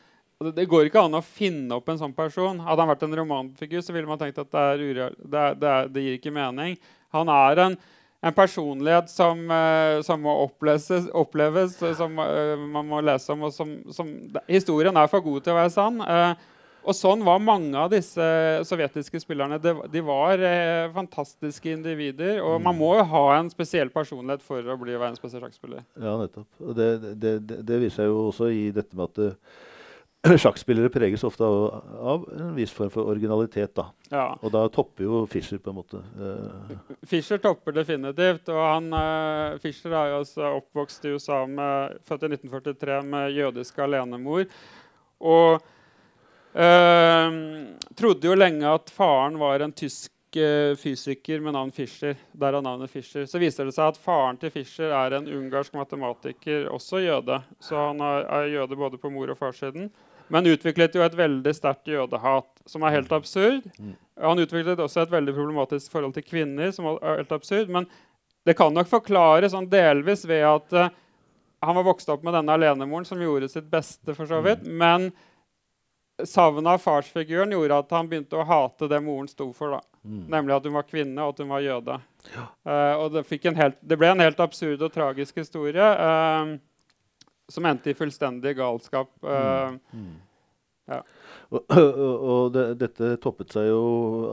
Det, går ikke an å finne opp en sånn person. Hadde han vært en romanfigur, så ville man tenkt at det, er ureal, det, det, det gir ikke mening. Han er en, en personlighet som, eh, som må oppleses, oppleves, eh, som man må lese om. og som, som, Historien er for god til å være sann. Eh, og sånn var mange av disse sovjetiske spillerne. De, de var eh, fantastiske individer. Og man må jo ha en spesiell personlighet for å bli verdens beste sjakkspiller. Ja, nettopp. Og det, det, det, viser jo også i dette med at det, sjakkspillere preges ofte av, av en viss form for originalitet. da. Ja. Og da topper jo Fischer på en måte. eh, Fischer topper definitivt. Og han, eh, Fischer er jo også oppvokst i USA, med, født i 1943 med jødisk alenemor. Og eh, trodde jo lenge at faren var en tysk uh, fysiker med navn Fischer. Derav navnet Fischer. Så viser det seg at faren til Fischer er en ungarsk matematiker, også jøde. Så han er, er jøde både på mor- og farssiden. Men utviklet jo et veldig sterkt jødehat, som er helt absurd. Han utviklet også et veldig problematisk forhold til kvinner, som er helt absurd. Men det kan nok forklares sånn delvis ved at uh, han var vokst opp med denne alenemoren, som gjorde sitt beste, for så vidt. Men savnet av farsfiguren gjorde at han begynte å hate det moren sto for. da. mm. Nemlig at hun var kvinne, og at hun var jøde. Eh, og det, helt, det ble en helt absurd og tragisk historie uh, som endte i fullstendig galskap. Uh, Mm. Ja. Og, og, og det, dette toppet seg jo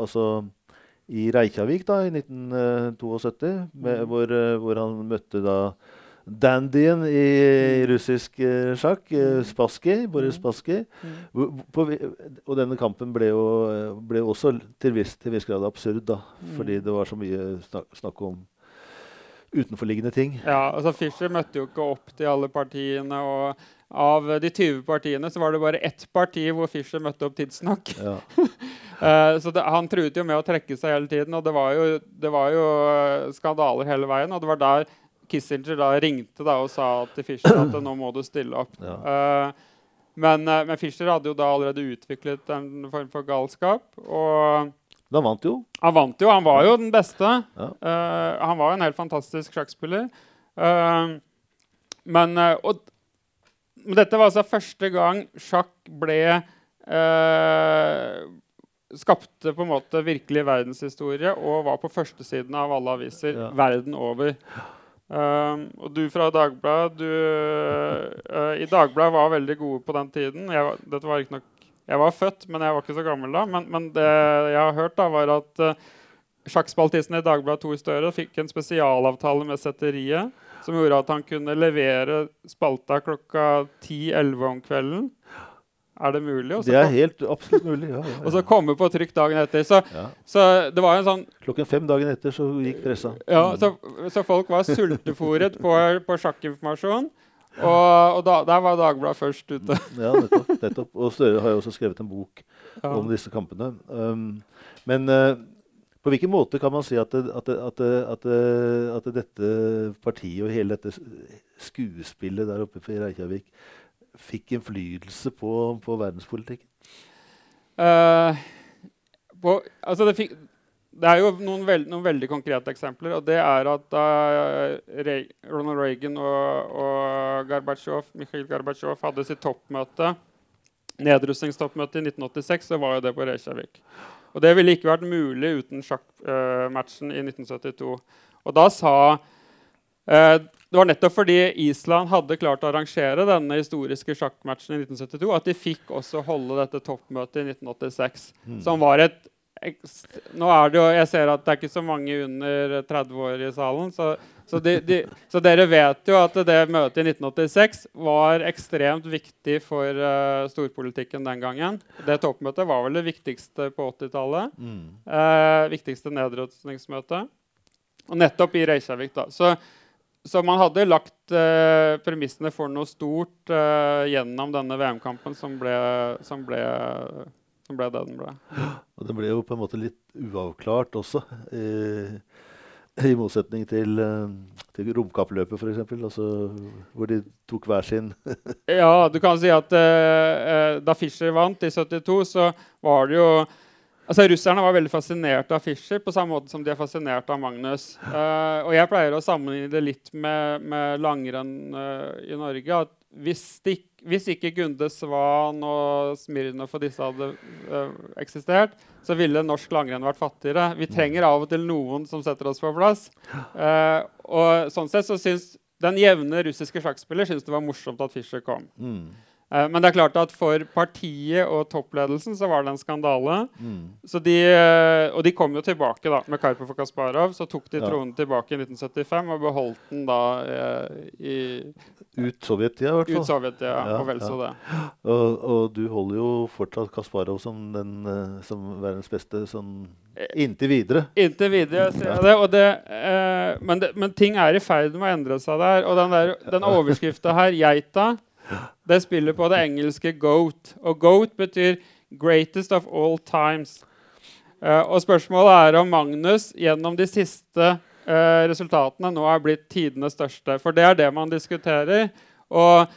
altså i Reykjavik da, i 1972, med, Mm. hvor, eh, hvor han møtte da dandyen i russisk eh, sjakk, eh, Spassky, Boris Mm. Spassky. Mm. Og denne kampen ble jo, eh, ble også til viss, til viss grad absurd, da, Mm. fordi det var så mye snak, snakk om utenforliggende ting. Ja, altså Fischer møtte jo ikke opp til alle partiene. og Av de 20 partiene så var det bare ett parti hvor Fischer møtte opp tidsnok. Ja. Så det, Han truet jo med å trekke seg hele tiden, og det var jo, det var jo skandaler hele veien. Og det var der Kissinger da ringte da og sa til Fischer at nå må du stille opp. Ja. Uh, men, eh, men Fischer hadde jo da allerede utviklet en form for galskap. og... Han vant jo. Han vant jo, han var jo den beste. Ja. Uh, han var jo en helt fantastisk sjakkspiller. Uh, men, og, men dette var altså første gang sjakk ble Skapte på en måte virkelig verdenshistorie og var på førstesiden av alle aviser Ja. verden over. Eh, og du fra Dagbladet du, eh, I Dagbladet var veldig gode på den tiden. Jeg, var- dette var ikke nok jeg var født, men jeg var ikke så gammel da. Men, men det jeg har hørt, da, var at uh, sjakkspaltisten i Dagbladet Tor Støre fikk en spesialavtale med setteriet som gjorde at han kunne levere spalta klokka 10-11 om kvelden. Er det mulig? Også Det er helt absolutt mulig. Ja, ja, og så komme på trykk dagen etter. Så, Ja. så det var en sånn Klokken fem dagen etter så gikk pressa. ja, så, så folk var sultefòret på, på sjakkinformasjon. Og, og da, der var Dagbladet først ute. Ja, nettopp, nettopp. Og Støre har jo også skrevet en bok Ja. om disse kampene. Um, men uh, på hvilken måte kan man si at, det, at, det, at, det, at dette partiet og hele dette skuespillet der oppe i Reykjavik fikk innflytelse på, på verdenspolitikken? Uh, på, altså det, fikk, det er jo noen, veld, noen veldig konkrete eksempler. og det er at Re Ronald Reagan og, og Gorbatsjov, Mikhail Gorbatsjov hadde sitt toppmøte, nedrustningstoppmøte i 1986, så var jo det på Reykjavik. Og Det ville ikke vært mulig uten sjakkmatchen i 1972. Og da sa eh, Det var nettopp fordi Island hadde klart å arrangere denne historiske sjakkmatchen i 1972, at de fikk også holde dette toppmøtet i 1986. Som var et Nå er det jo Jeg ser at det er ikke så mange under 30 år i salen. Så, så, de, de, så dere vet jo at det møtet i 1986 var ekstremt viktig for uh, storpolitikken den gangen. Det toppmøtet var vel det viktigste på 80-tallet. Mm. Uh, viktigste nedrustningsmøte. Og nettopp i Reykjavik, da. Så, så man hadde lagt eh, premissene for noe stort eh, gjennom denne VM-kampen, som som, som ble det den ble. Og det ble jo på en måte litt uavklart også. i, I motsetning til, eh, til romkappløpet, f.eks. Altså, hvor de tok hver sin Ja, du kan si at eh, eh, da Fischer vant i 72, så var det jo Altså, Russerne var veldig fascinert av Fischer, på samme måte som de er fascinert av Magnus. Uh, og jeg pleier å sammenligne det litt med, med langrenn uh, i Norge. at hvis, de, hvis ikke Gunde Svan og Smirnov og disse hadde uh, eksistert, så ville norsk langrenn vært fattigere. Vi trenger av og til noen som setter oss på plass. Uh, og sånn sett så syns den jevne russiske sjakkspiller syns det var morsomt at Fischer kom. mm. Eh, men det er klart at for partiet og toppledelsen så var det en skandale. Mm. Så de, eh, og de kom jo tilbake da, med Karpov og Kasparov. Så tok de Ja. tronen tilbake i 1975 og beholdt den da eh, i, Ut Sovjettida, i hvert ut fall. Sovjettida. Ja, og vel så ja. det. Og, og du holder jo fortsatt Kasparov som, den, som verdens beste sånn inntil videre. Inntil videre sier jeg det. Det, eh, men, det. Men ting er i ferd med å endre seg der. Og den, der, den overskrifta her, geita, det spiller på det engelske goat. Og goat betyr 'greatest of all times'. Uh, og spørsmålet er om Magnus gjennom de siste uh, resultatene nå er blitt tidenes største. For det er det man diskuterer. Og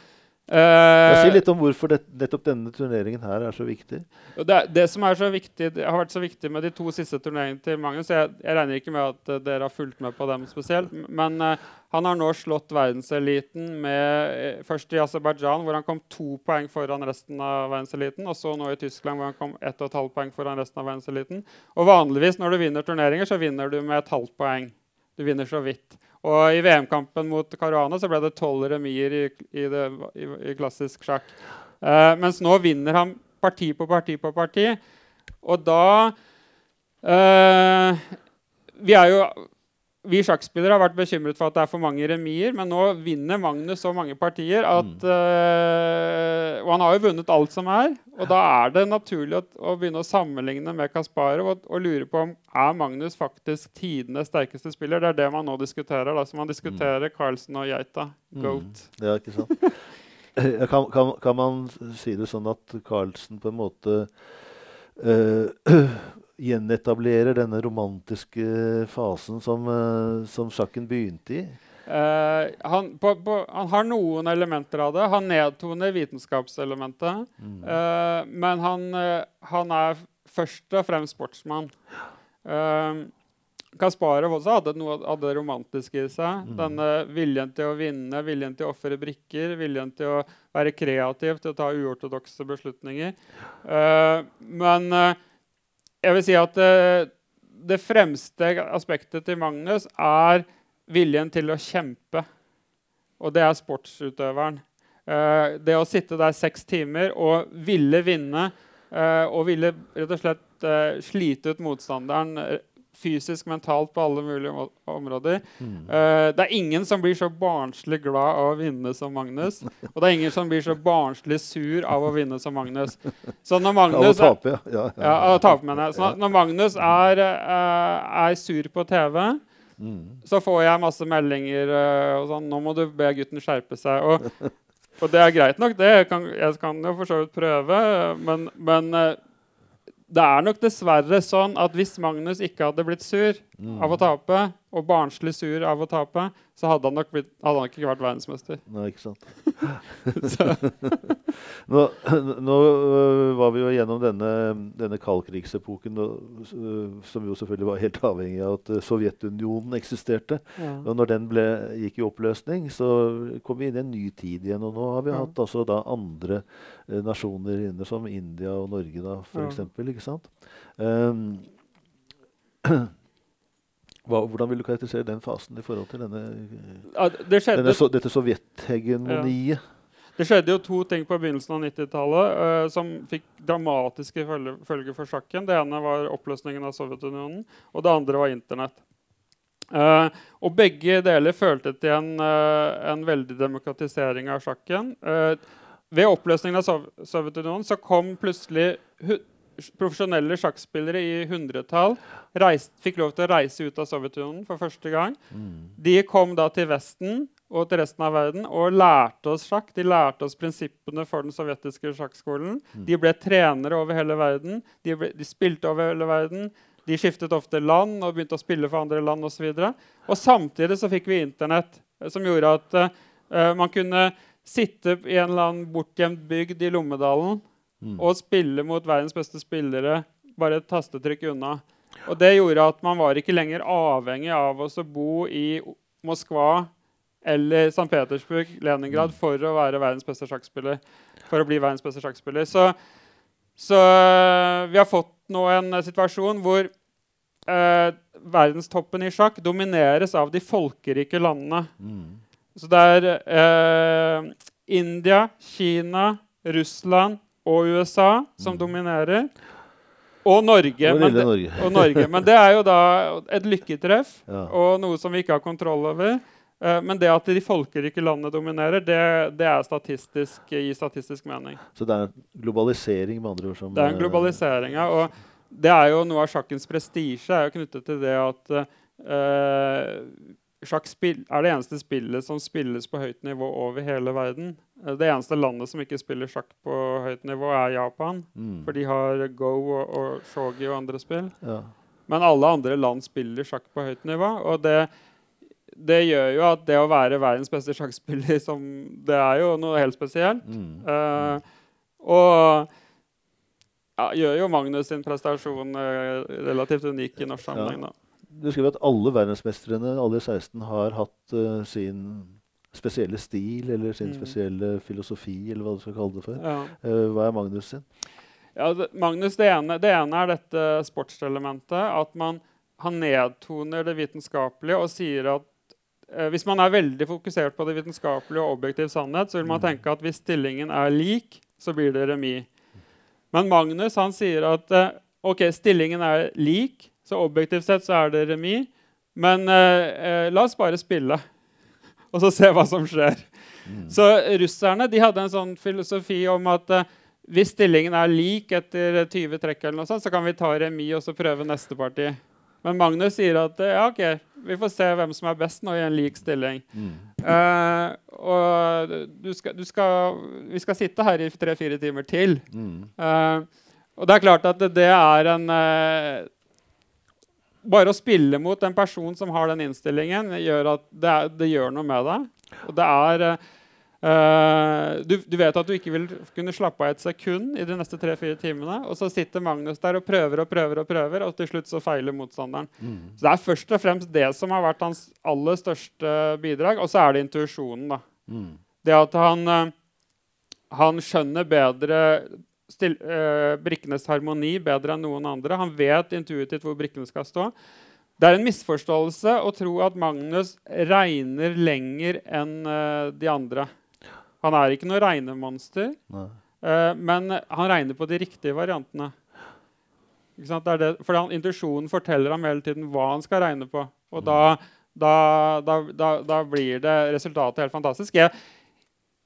eh, Si litt om hvorfor det, nettopp denne turneringen her er så viktig. Det, det som er så viktig, har vært så viktig med de to siste turneringene til Magnus Jeg, jeg regner ikke med at uh, dere har fulgt med på dem spesielt, men uh, han har nå slått verdenseliten med eh, først i Aserbajdsjan, hvor han kom to poeng foran resten av verdenseliten, og så nå i Tyskland, hvor han kom ett og et halvt poeng foran resten av verdenseliten. Og vanligvis når du vinner turneringer, så vinner du med et halvt poeng. Du vinner så vidt. Og i VM-kampen mot Caruana så ble det tolv remier i, i, det, i, i klassisk sjakk. Eh, mens nå vinner han parti på parti på parti. Og da eh, Vi er jo vi sjakkspillere har vært bekymret for at det er for mange remier, men nå vinner Magnus så mange partier at uh, Og han har jo vunnet alt som er. Og da er det naturlig å, å begynne å sammenligne med Kasparov og, og lure på om er Magnus faktisk tidenes sterkeste spiller. Det er det man nå diskuterer. Da. Så man diskuterer Carlsen og Geita. Goat. Ja, ikke sant? Kan, kan, kan man si det sånn at Carlsen på en måte eh, gjenetablerer denne romantiske fasen som, eh, som sjakken begynte i? Uh, han, på, på, han har noen elementer av det. Han nedtoner vitenskapselementet. Eh, men han, uh, han er først og fremst sportsmann. Uh, Kasparov også hadde noe av det romantiske i seg. Denne viljen til å vinne, viljen til å ofre brikker, viljen til å være kreativ, til å ta uortodokse beslutninger. Men jeg vil si at eh, det fremste aspektet til Magnus er viljen til å kjempe. Og det er sportsutøveren. Uh, det å sitte der seks timer og ville vinne uh, og ville rett og slett uh, slite ut motstanderen fysisk, mentalt, på alle mulige områder. Uh, det er ingen som blir så barnslig glad av å vinne som Magnus. Og det er ingen som blir så barnslig sur av å vinne som Magnus. Så når Magnus er, tape, ja. ja, ja, tape, mener jeg. Så når- Magnus er, uh, er sur på TV, Mm. så får jeg masse meldinger uh, og sånn 'Nå må du be gutten skjerpe seg.' Og, og det er greit nok, det. Jeg kan, jeg kan jo for så vidt prøve, men, men det er nok dessverre sånn at hvis Magnus ikke hadde blitt sur av å tape, og barnslig sur av å tape, så hadde han nok blitt, hadde han ikke vært verdensmester. Nei, ikke sant. Nå, nå øh, var vi jo gjennom denne, denne kaldkrigsepoken, øh, som jo selvfølgelig var helt avhengig av at øh, Sovjetunionen eksisterte. Og når den ble, gikk i oppløsning, så kom vi inn i en ny tid igjen. Og nå har vi Ja. hatt altså da andre nasjoner inne, som India og Norge, da, for Ja. eksempel. Ikke sant? Um, hva, hvordan vil du karakterisere den fasen i forhold til denne, ja, det skjedde denne, so, dette sovjethegemoniet? Det skjedde jo to ting på begynnelsen av 90-tallet uh, som fikk dramatiske følge- følger for sjakken. Det ene var oppløsningen av Sovjetunionen, og det andre var Internett. Uh, og begge deler følte til en, uh, en veldig demokratisering av sjakken. Eh, ved oppløsningen av Sov Sovjetunionen så kom plutselig profesjonelle sjakkspillere i hundretall reist, fikk lov til å reise ut av Sovjetunionen for første gang. De kom da til Vesten og til resten av verden og lærte oss sjakk. De lærte oss prinsippene for den sovjetiske sjakkskolen. De ble trenere over hele verden. De, ble, de spilte over hele verden. De skiftet ofte land og begynte å spille for andre land osv. Og, så og samtidig så fikk vi Internett, eh, som gjorde at uh, man kunne sitte i en eller annen bortgjemt bygd i Lommedalen og spille mot verdens beste spillere bare et tastetrykk unna. Og det gjorde at man var ikke lenger avhengig av å bo i Moskva eller St. Petersburg, Leningrad, for å være verdens beste sjakkspiller. For å bli verdens beste sjakkspiller. Så, så øh, vi har fått nå en situasjon hvor eh, verdenstoppen i sjakk domineres av de folkerike landene. Så det er eh, India, Kina, Russland og USA som dominerer. Og Norge. Og det, Norge. og Norge. Men det er jo da et lykketreff Ja. og noe som vi ikke har kontroll over. Eh, Men det at de folkerike landene dominerer, det, det er statistisk, gir statistisk mening. Så det er en globalisering, med andre ord? Som, Det er en globalisering. ja, Og det er jo noe av sjakkens prestisje er jo knyttet til det at eh, sjakk er det eneste spillet som spilles på høyt nivå over hele verden. Eh, Det eneste landet som ikke spiller sjakk på høyt nivå, er Japan. Mm. For de har Go og, og Shogi og andre spill. Ja. Men alle andre land spiller sjakk på høyt nivå. Og det, det gjør jo at det å være verdens beste sjakkspiller som, Det er jo noe helt spesielt. Mm. Uh, og ja, gjør jo Magnus sin prestasjon eh, relativt unik i norsk sammenheng. da. Du skriver at alle verdensmestrene, alle 16, har hatt uh, sin spesielle stil eller sin Mm. spesielle filosofi, eller hva du skal kalle det for. Ja. Uh, hva er Magnus sin? Ja, det, Magnus, det ene, det ene er dette sportselementet. At man han nedtoner det vitenskapelige og sier at uh, hvis man er veldig fokusert på det vitenskapelige og objektiv sannhet, så vil man tenke at hvis stillingen er lik, så blir det remis. Men Magnus han sier at ok, stillingen er lik, så objektivt sett så er det remis. Men eh, eh, la oss bare spille, og så se hva som skjer. Så russerne de hadde en sånn filosofi om at eh, hvis stillingen er lik etter 20 trekk, eller noe sånt, så kan vi ta remis og så prøve neste parti. Men Magnus sier at eh, ja, ok, vi får se hvem som er best nå i en lik stilling. Eh, og du skal, du skal, vi skal sitte her i tre-fire timer til. Mm. Eh, og det er klart at det, det er en eh, Bare å spille mot en person som har den innstillingen, gjør at det, er, det gjør noe med deg. Og det er eh, du, du vet at du ikke vil kunne slappe av et sekund i de neste tre-fire timene. Og så sitter Magnus der og prøver og prøver, og prøver, og til slutt så feiler motstanderen. Så det er først og fremst det som har vært hans aller største bidrag. Og så er det intuisjonen. da. Mm. Det at han, eh, han skjønner bedre still, uh, brikkenes harmoni bedre enn noen andre. Han vet intuitivt hvor brikkene skal stå. Det er en misforståelse å tro at Magnus regner lenger enn uh, de andre. Han er ikke noe regnemonster, eh, men han regner på de riktige variantene. Det det, fordi han, Intuisjonen forteller ham hele tiden hva han skal regne på. Og da, da, da, da, da blir det resultatet helt fantastisk. Jeg,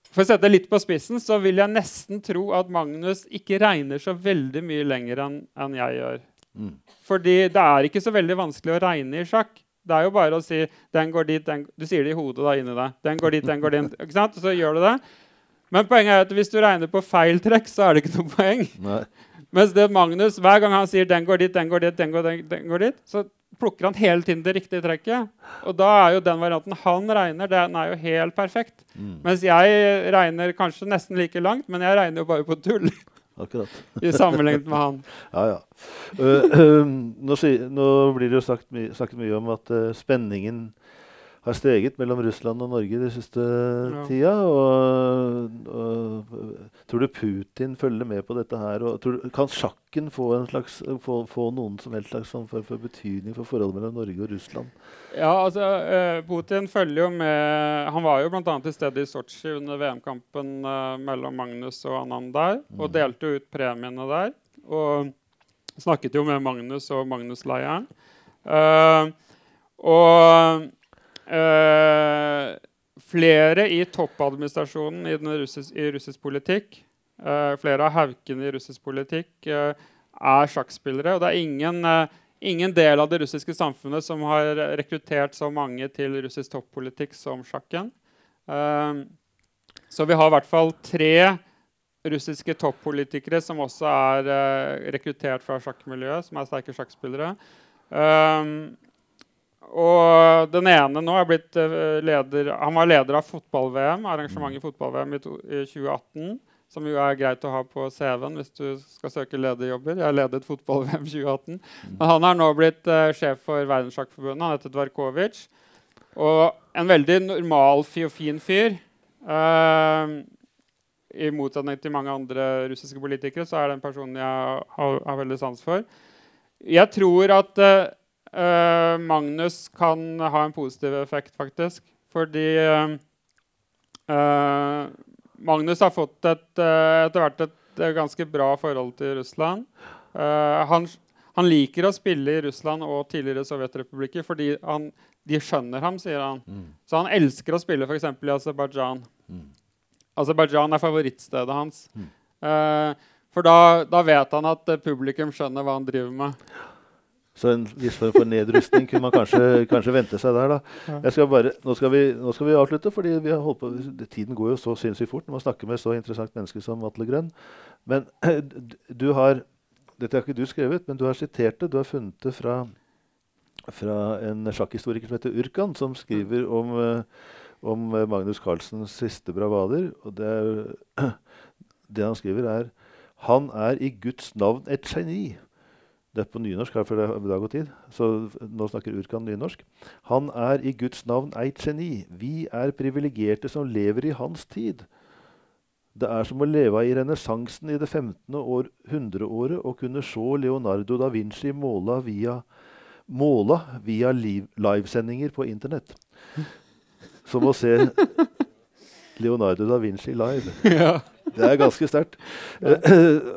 for å sette det litt på spissen så vil jeg nesten tro at Magnus ikke regner så veldig mye lenger enn en jeg gjør. Mm. Fordi det er ikke så veldig vanskelig å regne i sjakk. Det er jo bare å si den går dit, den, Du sier det i hodet da inni deg. Den går dit, den går dit. Ikke sant? Så gjør du det. Men poenget er at hvis du regner på feil trekk, så er det ikke noe poeng. Nei. Mens det Magnus, hver gang han sier 'den går dit, den går dit', den går, den, den går dit, så plukker han hele tiden det riktige trekket. Og da er jo den varianten han regner, den er jo helt perfekt. Mm. Mens jeg regner kanskje nesten like langt, men jeg regner jo bare på tull Akkurat. i sammenlignet med han. Ja, ja. Uh, øh, nå, nå blir det jo sagt my sagt mye om at uh, spenningen har steget mellom Russland og Norge den siste Ja. tida. Og, og, tror du Putin følger med på dette her? Og, tror du, kan sjakken få, en slags, få, få noen som helst slags for, for betydning for forholdet mellom Norge og Russland? Ja, altså, eh, Putin følger jo med Han var jo bl.a. til stede i Sotsji under VM-kampen eh, mellom Magnus og Anand der, og delte ut premiene der. Og snakket jo med Magnus og Magnus-leiren. Eh, og eh, flere i toppadministrasjonen i, russis, i russisk politikk, uh, flere av haukene i russisk politikk, uh, er sjakkspillere. Og det er ingen, ingen del av det russiske samfunnet som har rekruttert så mange til russisk toppolitikk som sjakken. Så vi har i hvert fall tre russiske toppolitikere som også er rekruttert fra sjakkmiljøet, som er sterke sjakkspillere. Um, og den ene nå er blitt eh, leder Han var leder av fotball-VM, arrangementet fotball-VM i, i 2018. Som jo er greit å ha på CV-en hvis du skal søke lederjobber. Jeg ledet fotball-VM 2018. Men han er nå blitt uh, sjef for Verdenssjakkforbundet. Han heter Dvarkovic. Og en veldig normal og fin fyr. Uh, I motsetning til mange andre russiske politikere så er det en person jeg har, har veldig sans for. Jeg tror at eh, eh, Magnus kan ha en positiv effekt, faktisk. Fordi uh, Magnus har fått et, uh, etter hvert et, ganske bra forhold til Russland. Han, han liker å spille i Russland og tidligere sovjetrepublikker fordi han, de skjønner ham, sier han. Så han elsker å spille f.eks. i Aserbajdsjan. Aserbajdsjan er favorittstedet hans. Eh, for da, da vet han at publikum skjønner hva han driver med. Så en viss form for nedrustning kunne man kanskje, kanskje vente seg der. da. Skal bare, nå, skal vi, nå skal vi avslutte, fordi vi har holdt på, tiden går jo så sinnssykt fort når man snakker med så interessant menneske som Atle Grønn. Men du har Dette har ikke du skrevet, men du har sitert det. Du har funnet det fra, fra en sjakkhistoriker som heter Urkan, som skriver om, eh, om Magnus Carlsens siste bravader. Og det, er, det han skriver, er Han er i Guds navn et geni. Det er på nynorsk, her for det er dag og tid, så nå snakker Urkan nynorsk. Han er i Guds navn eit geni. Vi er privilegerte som lever i hans tid. Det er som å leve i renessansen i det 15. År, hundreåret og kunne se Leonardo da Vinci måla via, måla via liv, livesendinger på Internett. Som å se Leonardo da Vinci live. ja. Det er ganske sterkt.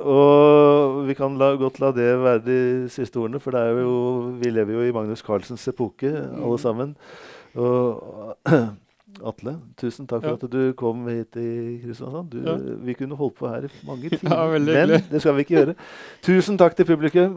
og vi kan la, godt la det være de siste ordene, for det er jo, vi lever jo i Magnus Carlsens epoke, alle sammen. Og Atle, tusen takk for Ja. at du kom hit i Kristiansand. Du, Ja. Vi kunne holdt på her i mange timer, Ja, men det skal vi ikke gjøre. Tusen takk til publikum.